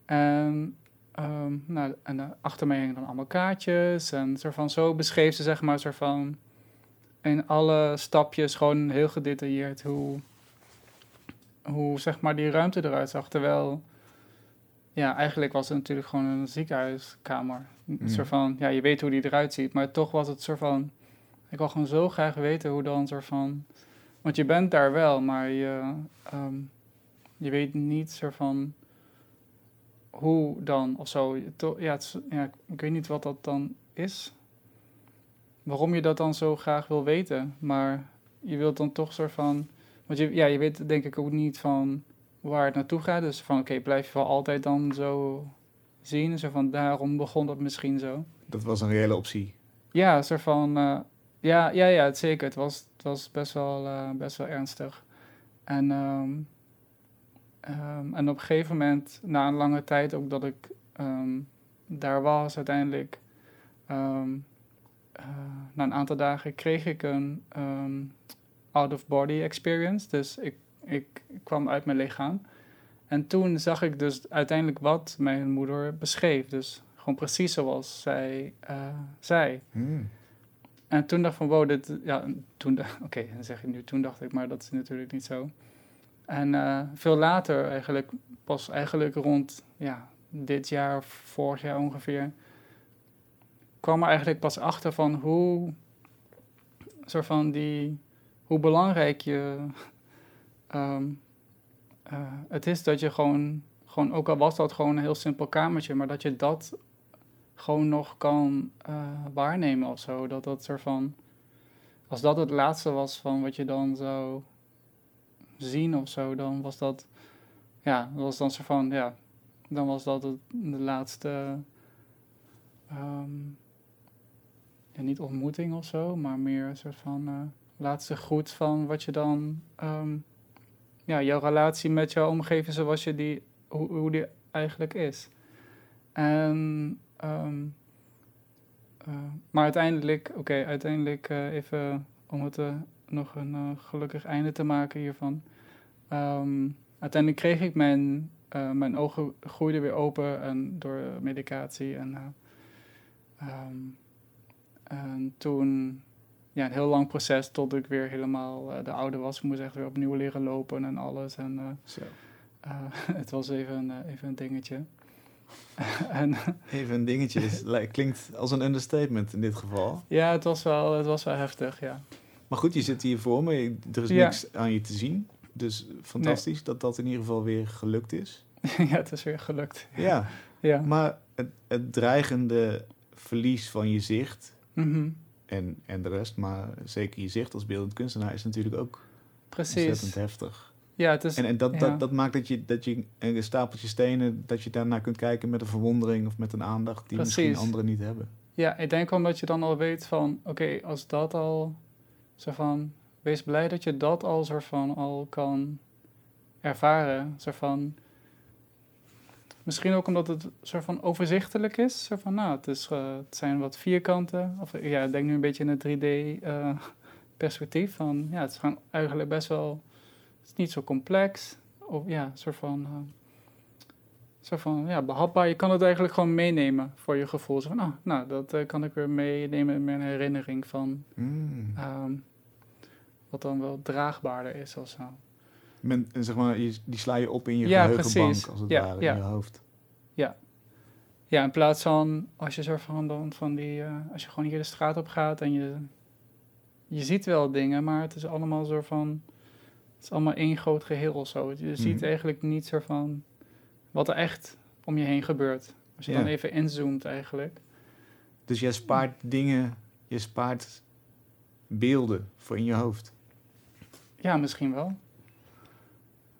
En, ehm, nou, en eh, achter mij hingen dan allemaal kaartjes. En soort van zo beschreef ze, zeg maar, soort van in alle stapjes gewoon heel gedetailleerd hoe, hoe zeg maar, die ruimte eruit zag. Terwijl, ja, eigenlijk was het natuurlijk gewoon een ziekenhuiskamer. Een Mm. soort van, ja, je weet hoe die eruit ziet, maar toch was het soort van, ik wil gewoon zo graag weten hoe dan soort van, want je bent daar wel, maar je, ehm, je weet niet soort van hoe dan of zo. Ja, het ja, ik weet niet wat dat dan is. Waarom je dat dan zo graag wil weten, maar je wilt dan toch soort van, want je, ja, je weet denk ik ook niet van waar het naartoe gaat. Dus van, oké, blijf je wel altijd dan zo zien? Zo van, daarom begon dat misschien zo. Dat was een reële optie. Ja, soort van. eh, ja, ja, ja, het zeker. Het was, het was best, wel, eh, best wel ernstig. En, ehm, ehm, en op een gegeven moment, na een lange tijd ook dat ik ehm, daar was, uiteindelijk, ehm, eh, na een aantal dagen, kreeg ik een out-of-body experience. Dus ik, ik kwam uit mijn lichaam. En toen zag ik dus uiteindelijk wat mijn moeder beschreef. Dus gewoon precies zoals zij eh, zei. Hmm. En toen dacht ik van, wow, dit... Ja, toen... Oké, dan zeg ik nu, toen dacht ik, maar dat is natuurlijk niet zo. En eh, veel later eigenlijk, pas eigenlijk rond ja, dit jaar vorig jaar ongeveer... kwam er eigenlijk pas achter van hoe... soort van die... hoe belangrijk je... ehm, eh, het is dat je gewoon, gewoon... Ook al was dat gewoon een heel simpel kamertje, maar dat je dat gewoon nog kan eh, waarnemen of zo. Dat dat soort van. als dat het laatste was van wat je dan zou zien of zo, dan was dat, ja, was dan zo van, ja, dan was dat het, de laatste, ehm, ja, niet ontmoeting of zo, maar meer een soort van eh, laatste groet van wat je dan, ehm, ja, jouw relatie met jouw omgeving zoals je die, hoe, hoe die eigenlijk is. En, ehm, eh, maar uiteindelijk, oké, uiteindelijk eh, even om het eh, nog een eh, gelukkig einde te maken hiervan. Ehm, uiteindelijk kreeg ik mijn, eh, mijn ogen groeiden weer open en door medicatie. En, eh, ehm, en toen, ja, een heel lang proces tot ik weer helemaal de oude was. Ik moest echt weer opnieuw leren lopen en alles. En Zo. het was even, een, even een dingetje. en Even een dingetje. is- li- klinkt als een understatement in dit geval. ja, het was, wel, het was wel heftig, ja. Maar goed, je zit hier voor me. Er is Ja. niks aan je te zien. Dus fantastisch dat dat in ieder geval weer gelukt is. ja, het is weer gelukt. Ja, Ja. maar het, het dreigende verlies van je zicht Mhm. en, en de rest, maar zeker je zicht als beeldend kunstenaar is natuurlijk ook Precies. ontzettend heftig. Ja, het is... En, en dat, ja. dat, dat maakt dat je, dat je een stapeltje stenen, dat je daarnaar kunt kijken met een verwondering of met een aandacht die misschien anderen niet hebben. Ja, ik denk omdat je dan al weet van, oké, als dat al, zo van, wees blij dat je dat al soort van al kan ervaren. Zo van, misschien ook omdat het soort van overzichtelijk is. Zo van, nou, het, is, eh, het zijn wat vierkanten. Of ja, ik denk nu een beetje in het 3D eh, perspectief van, ja, het is gewoon eigenlijk best wel, het is niet zo complex. Of ja, soort van... eh, zo van, ja, behapbaar. Je kan het eigenlijk gewoon meenemen voor je gevoel. Zo van, ah, nou, dat eh, kan ik weer meenemen in mijn herinnering van... Mm. ehm, wat dan wel draagbaarder is of zo. Men, en zeg maar, die sla je op in je Ja, geheugenbank, precies. als het Ja, ware, ja. in je hoofd. Ja, in plaats van als je soort van dan van die... eh, als je gewoon hier de straat op gaat en je... Je ziet wel dingen, maar het is allemaal zo van... Het is allemaal één groot geheel of zo. Je ziet Mhm. eigenlijk niet zo van... Wat er echt om je heen gebeurt. Als je Ja. dan even inzoomt eigenlijk. Dus jij spaart dingen, je spaart beelden voor in je hoofd. Ja, misschien wel.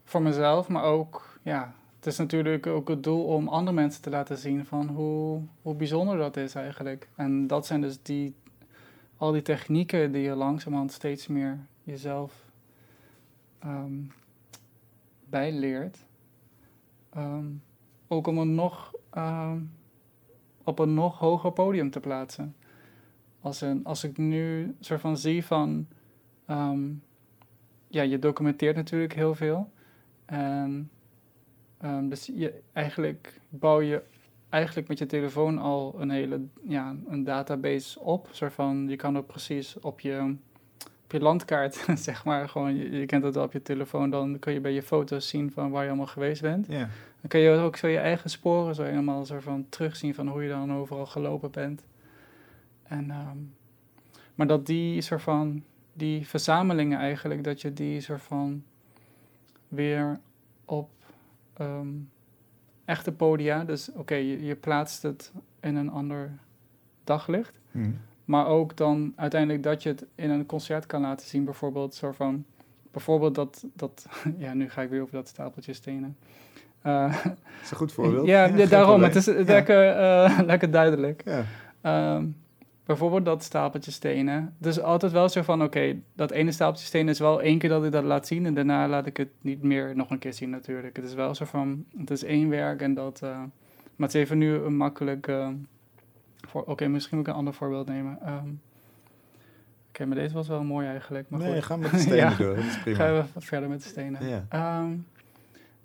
Voor mezelf, maar ook, ja, het is natuurlijk ook het doel om andere mensen te laten zien van hoe, hoe bijzonder dat is eigenlijk. En dat zijn dus die, al die technieken die je langzamerhand steeds meer jezelf ehm, bijleert. Ehm, ook om een nog, ehm, op een nog hoger podium te plaatsen. Als, een, als ik nu soort van zie van ja, je documenteert natuurlijk heel veel. En ehm, dus je, eigenlijk bouw je eigenlijk met je telefoon al een hele ja, een database op. Soort van, je kan ook precies op je, op je landkaart, zeg maar, gewoon, je, je kent het wel op je telefoon, dan kun je bij je foto's zien van waar je allemaal geweest bent. Dan kun je ook zo je eigen sporen zo helemaal soort van terugzien van hoe je dan overal gelopen bent. En, ehm, maar dat die soort van, die verzamelingen eigenlijk, dat je die soort van weer op ehm, echte podia, dus oké, je, je plaatst het in een ander daglicht. Hm. Maar ook dan uiteindelijk dat je het in een concert kan laten zien. Bijvoorbeeld soort van. Bijvoorbeeld dat. dat ja, nu ga ik weer over dat stapeltje stenen. Eh, Dat is een goed voorbeeld. ja, geen daarom. Het is Ja. lekker, eh, lekker duidelijk. Ja. Ehm, bijvoorbeeld dat stapeltje stenen. Dus altijd wel zo van, oké, dat ene stapeltje stenen is wel één keer dat ik dat laat zien. En daarna laat ik het niet meer nog een keer zien natuurlijk. Het is wel zo van, het is één werk en dat... eh, maar het is even nu een makkelijk... eh, voor, oké, misschien moet ik een ander voorbeeld nemen. Ehm, oké, maar deze was wel mooi eigenlijk. Maar nee, goed. ga met de stenen Ja. door. Dat is prima. Gaan we verder met de stenen. Ja. Ehm,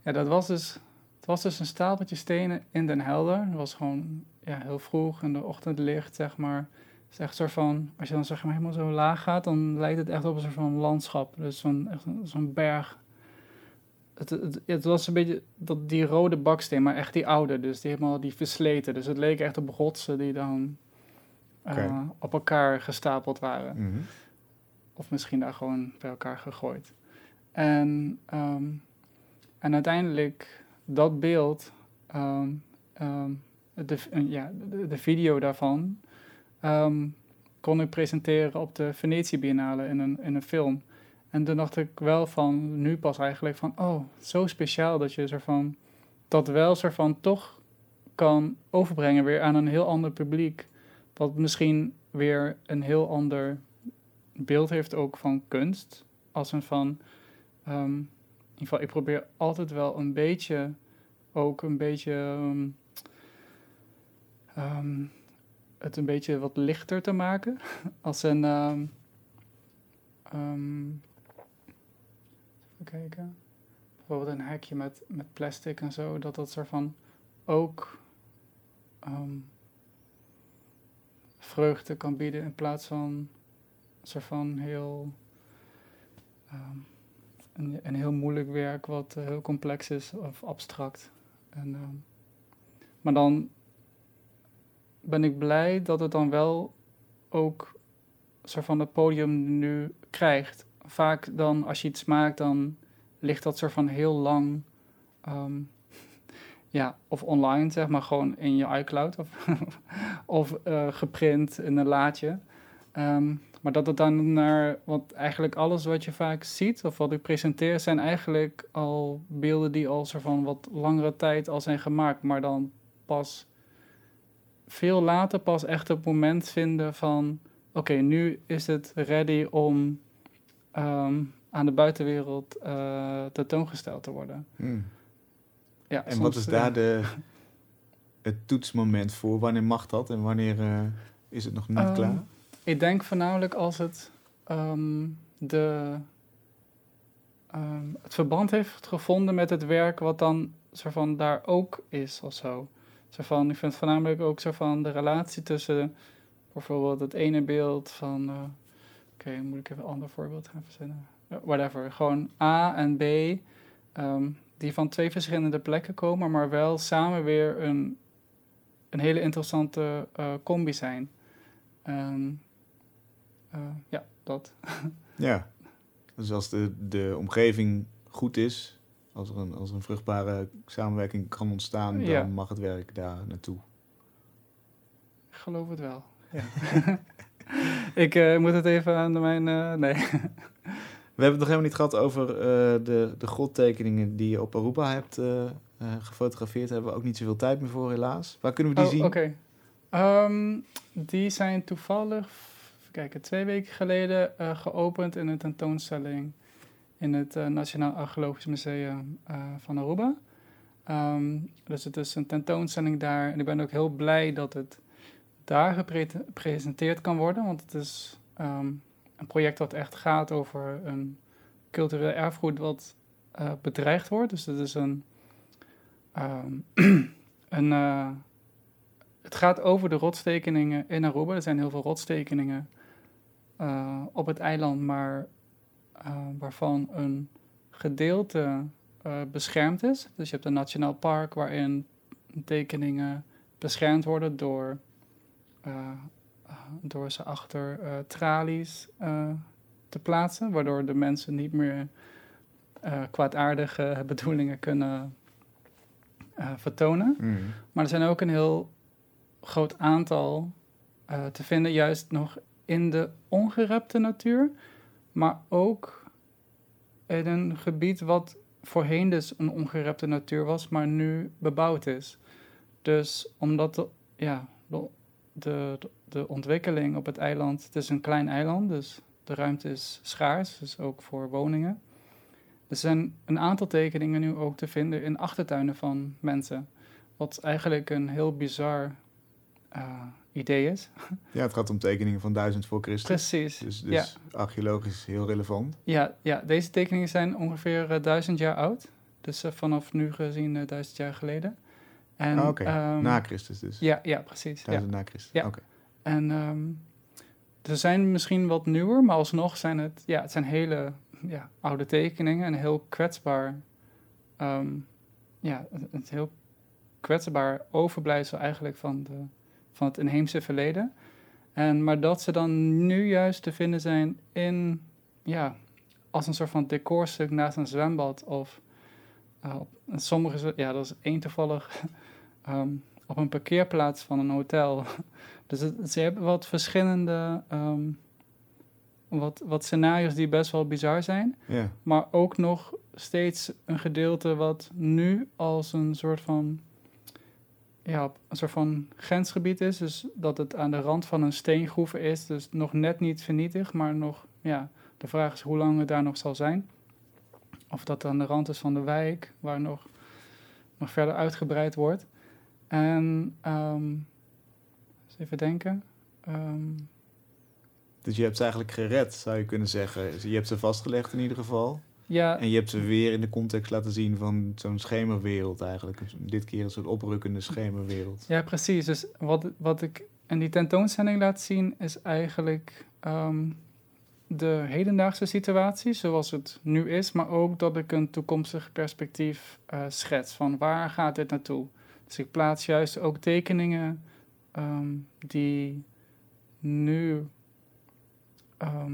ja, dat was dus, het was dus een stapeltje stenen in Den Helder. Het was gewoon ja, heel vroeg in de ochtendlicht, zeg maar. Het is echt een soort van, als je dan zeg maar helemaal zo laag gaat, dan lijkt het echt op een soort van landschap. Dus zo'n zo'n berg. Het, het, het was een beetje dat, die rode baksteen, maar echt die oude, dus die helemaal die versleten. Dus het leek echt op rotsen die dan eh, op elkaar gestapeld waren. Mhm. Of misschien daar gewoon bij elkaar gegooid. En, ehm, en uiteindelijk dat beeld, ehm, ehm, de, ja, de, de video daarvan, ehm, kon ik presenteren op de Venetië Biennale in een, in een film. En toen dacht ik wel van, nu pas eigenlijk van, oh, zo speciaal dat je soort van, dat wel soort van toch kan overbrengen weer aan een heel ander publiek. Wat misschien weer een heel ander beeld heeft ook van kunst. Als een van, ehm, in ieder geval, ik probeer altijd wel een beetje, ook een beetje, ehm, het een beetje wat lichter te maken. Als een, um, even kijken, bijvoorbeeld een hekje met, met plastic en zo, dat dat soort van ook um, vreugde kan bieden in plaats van een soort van heel um, een, een, heel moeilijk werk wat heel complex is of abstract. En, maar dan ben ik blij dat het dan wel ook soort van het podium nu krijgt. Vaak dan als je iets maakt, dan ligt dat soort van heel lang um, ja, of online, zeg maar, gewoon in je iCloud of, of uh, geprint in een laadje. Um, maar dat het dan naar, want eigenlijk alles wat je vaak ziet of wat ik presenteer, zijn eigenlijk al beelden die al soort van wat langere tijd al zijn gemaakt, maar dan pas veel later pas echt het moment vinden van, oké, okay, nu is het ready om um, aan de buitenwereld uh, tentoongesteld te worden. Hmm. Ja, en soms, wat is daar de, het toetsmoment voor? Wanneer mag dat en wanneer uh, is het nog niet um, klaar? Ik denk voornamelijk als het um, de, um, het verband heeft gevonden met het werk wat dan soort van daar ook is of zo. Zo van, ik vind voornamelijk ook zo van de relatie tussen bijvoorbeeld het ene beeld van, uh, oké, moet ik even een ander voorbeeld gaan verzinnen. Uh, whatever, gewoon A en B, um, die van twee verschillende plekken komen, maar wel samen weer een, een hele interessante uh, combi zijn. Um, ja, dat. ja, dus als de, de omgeving goed is, als er, een, als er een vruchtbare samenwerking kan ontstaan, dan ja. mag het werk daar naartoe. Ik geloof het wel. Ja. ik uh, moet het even aan mijn. Uh, nee. We hebben het nog helemaal niet gehad over uh, de, de godtekeningen die je op Aruba hebt gefotografeerd. Daar hebben we ook niet zoveel tijd meer voor, helaas. Waar kunnen we die oh, zien? Oké. Okay. Um, die zijn toevallig, kijken, twee weken geleden geopend in een tentoonstelling in het uh, Nationaal Archeologisch Museum uh, van Aruba. Um, dus het is een tentoonstelling daar. En ik ben ook heel blij dat het daar gepresenteerd kan worden. Want het is um, een project dat echt gaat over een cultureel erfgoed wat uh, bedreigd wordt. Dus het is een. Um, een het gaat over de rotstekeningen in Aruba. Er zijn heel veel rotstekeningen op het eiland, maar uh, waarvan een gedeelte uh, beschermd is. Dus je hebt een nationaal park waarin tekeningen beschermd worden door, uh, door ze achter tralies te plaatsen, waardoor de mensen niet meer kwaadaardige bedoelingen kunnen vertonen. Mm. Maar er zijn ook een heel groot aantal te vinden, juist nog in de ongerepte natuur maar ook in een gebied wat voorheen dus een ongerepte natuur was, maar nu bebouwd is. Dus omdat de, ja, de, de, de ontwikkeling op het eiland, het is een klein eiland, dus de ruimte is schaars, dus ook voor woningen. Er zijn een aantal tekeningen nu ook te vinden in achtertuinen van mensen. Wat eigenlijk een heel bizar uh, idee is. Ja, het gaat om tekeningen van 1000 voor Christus. Precies. Dus, dus ja. archeologisch heel relevant. Ja, ja, deze tekeningen zijn ongeveer uh, 1000 jaar oud. Dus uh, vanaf nu gezien uh, 1000 jaar geleden. En, ah, Oké, okay. um, na Christus dus. Ja, ja precies. 1000 ja. na Christus, ja. Okay. En um, er zijn misschien wat nieuwer, maar alsnog zijn het, ja, het zijn hele ja, oude tekeningen en heel kwetsbaar. Um, ja, het heel kwetsbaar overblijfsel eigenlijk van de van het inheemse verleden. En, maar dat ze dan nu juist te vinden zijn in, ja, als een soort van decorstuk naast een zwembad. Of uh, sommige, ja, dat is één toevallig um, op een parkeerplaats van een hotel. Dus het, ze hebben wat verschillende ehm, wat, wat scenario's die best wel bizar zijn. Maar ook nog steeds een gedeelte wat nu als een soort van ja, een soort van grensgebied is. Dus dat het aan de rand van een steengroef is. Dus nog net niet vernietigd, maar nog, ja, de vraag is hoe lang het daar nog zal zijn. Of dat aan de rand is van de wijk, waar nog, nog verder uitgebreid wordt. En, ehm, even denken. Ehm, Dus je hebt ze eigenlijk gered, zou je kunnen zeggen. Je hebt ze vastgelegd in ieder geval. Ja, En je hebt ze weer in de context laten zien van zo'n schemerwereld eigenlijk. Dit keer een soort oprukkende schemerwereld. Ja, precies. Dus wat, wat ik in die tentoonstelling laat zien is eigenlijk ehm, de hedendaagse situatie zoals het nu is, maar ook dat ik een toekomstig perspectief eh, schets van waar gaat dit naartoe. Dus ik plaats juist ook tekeningen ehm, die nu ehm,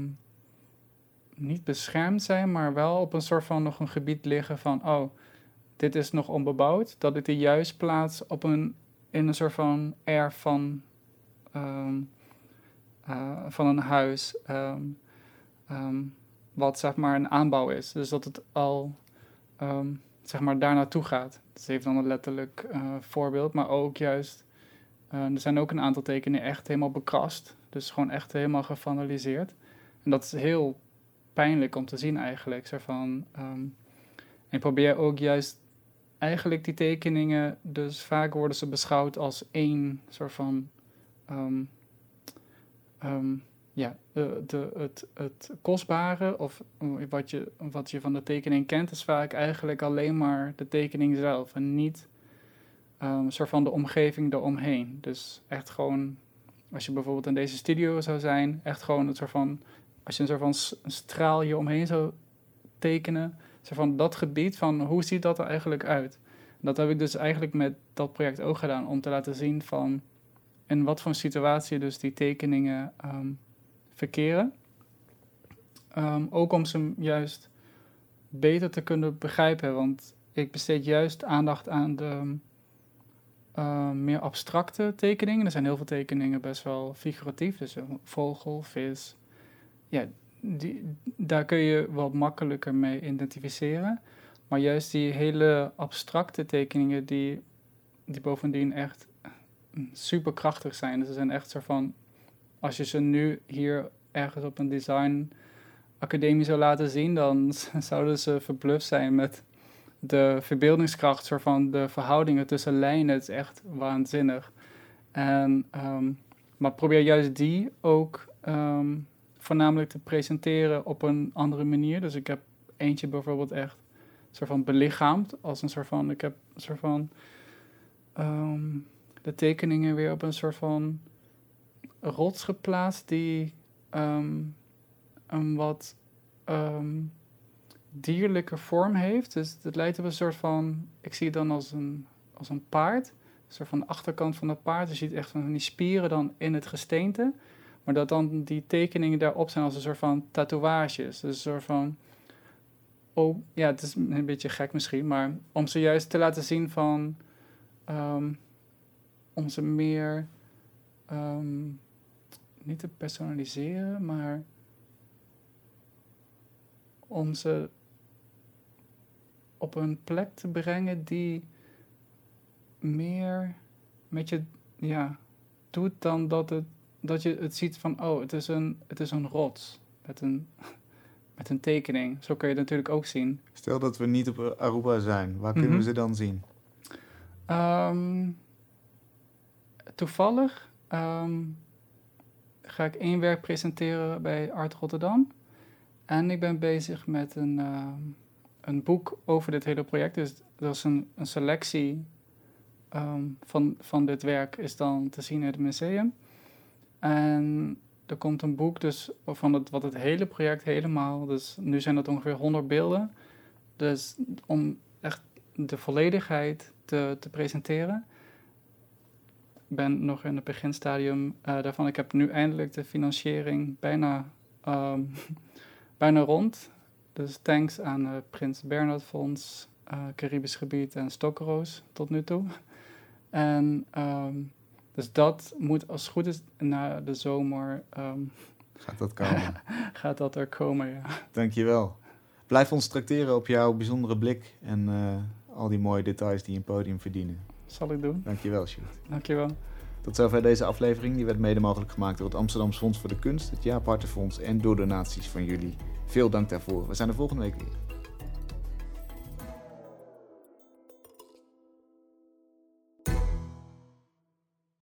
niet beschermd zijn, maar wel op een soort van nog een gebied liggen van, oh, dit is nog onbebouwd, dat ik die juist plaats op een, in een soort van air van, ehm, eh, van een huis, ehm, ehm, wat zeg maar een aanbouw is. Dus dat het al zeg maar daar naartoe gaat. Dat even dan een letterlijk eh, voorbeeld, maar ook juist, eh, er zijn ook een aantal tekeningen echt helemaal bekrast, dus gewoon echt helemaal gevandaliseerd. En dat is heel pijnlijk om te zien eigenlijk. Zo van, ehm, en ik probeer ook juist eigenlijk die tekeningen, dus vaak worden ze beschouwd als één soort van, ehm, ehm, ja, de, het, het kostbare of wat je, wat je van de tekening kent, is vaak eigenlijk alleen maar de tekening zelf en niet ehm, een soort van de omgeving eromheen. Dus echt gewoon, als je bijvoorbeeld in deze studio zou zijn, echt gewoon een soort van, als je een soort van straal hier omheen zou tekenen, zo van dat gebied van hoe ziet dat er eigenlijk uit? Dat heb ik dus eigenlijk met dat project ook gedaan om te laten zien van in wat voor situatie dus die tekeningen ehm, verkeren. Ehm, ook om ze juist beter te kunnen begrijpen, want ik besteed juist aandacht aan de ehm, meer abstracte tekeningen. Er zijn heel veel tekeningen best wel figuratief, dus vogel, vis. Ja, die, daar kun je wat makkelijker mee identificeren. Maar juist die hele abstracte tekeningen, die, die bovendien echt super krachtig zijn. Dus ze zijn echt zo van, als je ze nu hier ergens op een design academie zou laten zien, dan zouden ze verbluft zijn met de verbeeldingskracht, soort van de verhoudingen tussen lijnen. Het is echt waanzinnig. En, ehm, maar probeer juist die ook ehm, voornamelijk te presenteren op een andere manier. Dus ik heb eentje bijvoorbeeld echt soort van belichaamd als een soort van, ik heb een soort van ehm, de tekeningen weer op een soort van rots geplaatst die ehm, een wat ehm, dierlijke vorm heeft. Dus het lijkt op een soort van, ik zie het dan als een, als een paard. Een soort van de achterkant van dat paard. Je ziet echt van die spieren dan in het gesteente. Maar dat dan die tekeningen daarop zijn als een soort van tatoeages. Dus een soort van. Oh, ja, het is een beetje gek misschien, maar om ze juist te laten zien van. ehm, om ze meer. ehm, niet te personaliseren, maar. om ze op een plek te brengen die meer met je ja, doet dan dat het dat je het ziet van, oh, het is een, het is een rots met een, met een tekening. Zo kun je het natuurlijk ook zien. Stel dat we niet op Aruba zijn, waar kunnen we Mhm. ze dan zien? Ehm, toevallig ehm, ga ik één werk presenteren bij Art Rotterdam. En ik ben bezig met een, ehm, een boek over dit hele project. Dus dat is een, een selectie van, van dit werk is dan te zien in het museum. En er komt een boek dus van het, wat het hele project helemaal... Dus nu zijn dat ongeveer 100 beelden. Dus om echt de volledigheid te, te presenteren. Ben nog in het beginstadium eh, daarvan. Ik heb nu eindelijk de financiering bijna, ehm, bijna rond. Dus thanks aan het Prins Bernhard Fonds, eh, Caribisch Gebied en Stokroos tot nu toe. En ehm, dus dat moet als het goed is na de zomer ehm, Gaat dat komen? gaat dat er komen. Ja. Dankjewel. Blijf ons tracteren op jouw bijzondere blik en eh, al die mooie details die een podium verdienen. Zal ik doen. Dankjewel, Sjoerd. Dankjewel. Tot zover deze aflevering. Die werd mede mogelijk gemaakt door het Amsterdamse Fonds voor de Kunst, het Jaaphartenfonds en door donaties van jullie. Veel dank daarvoor. We zijn er volgende week weer.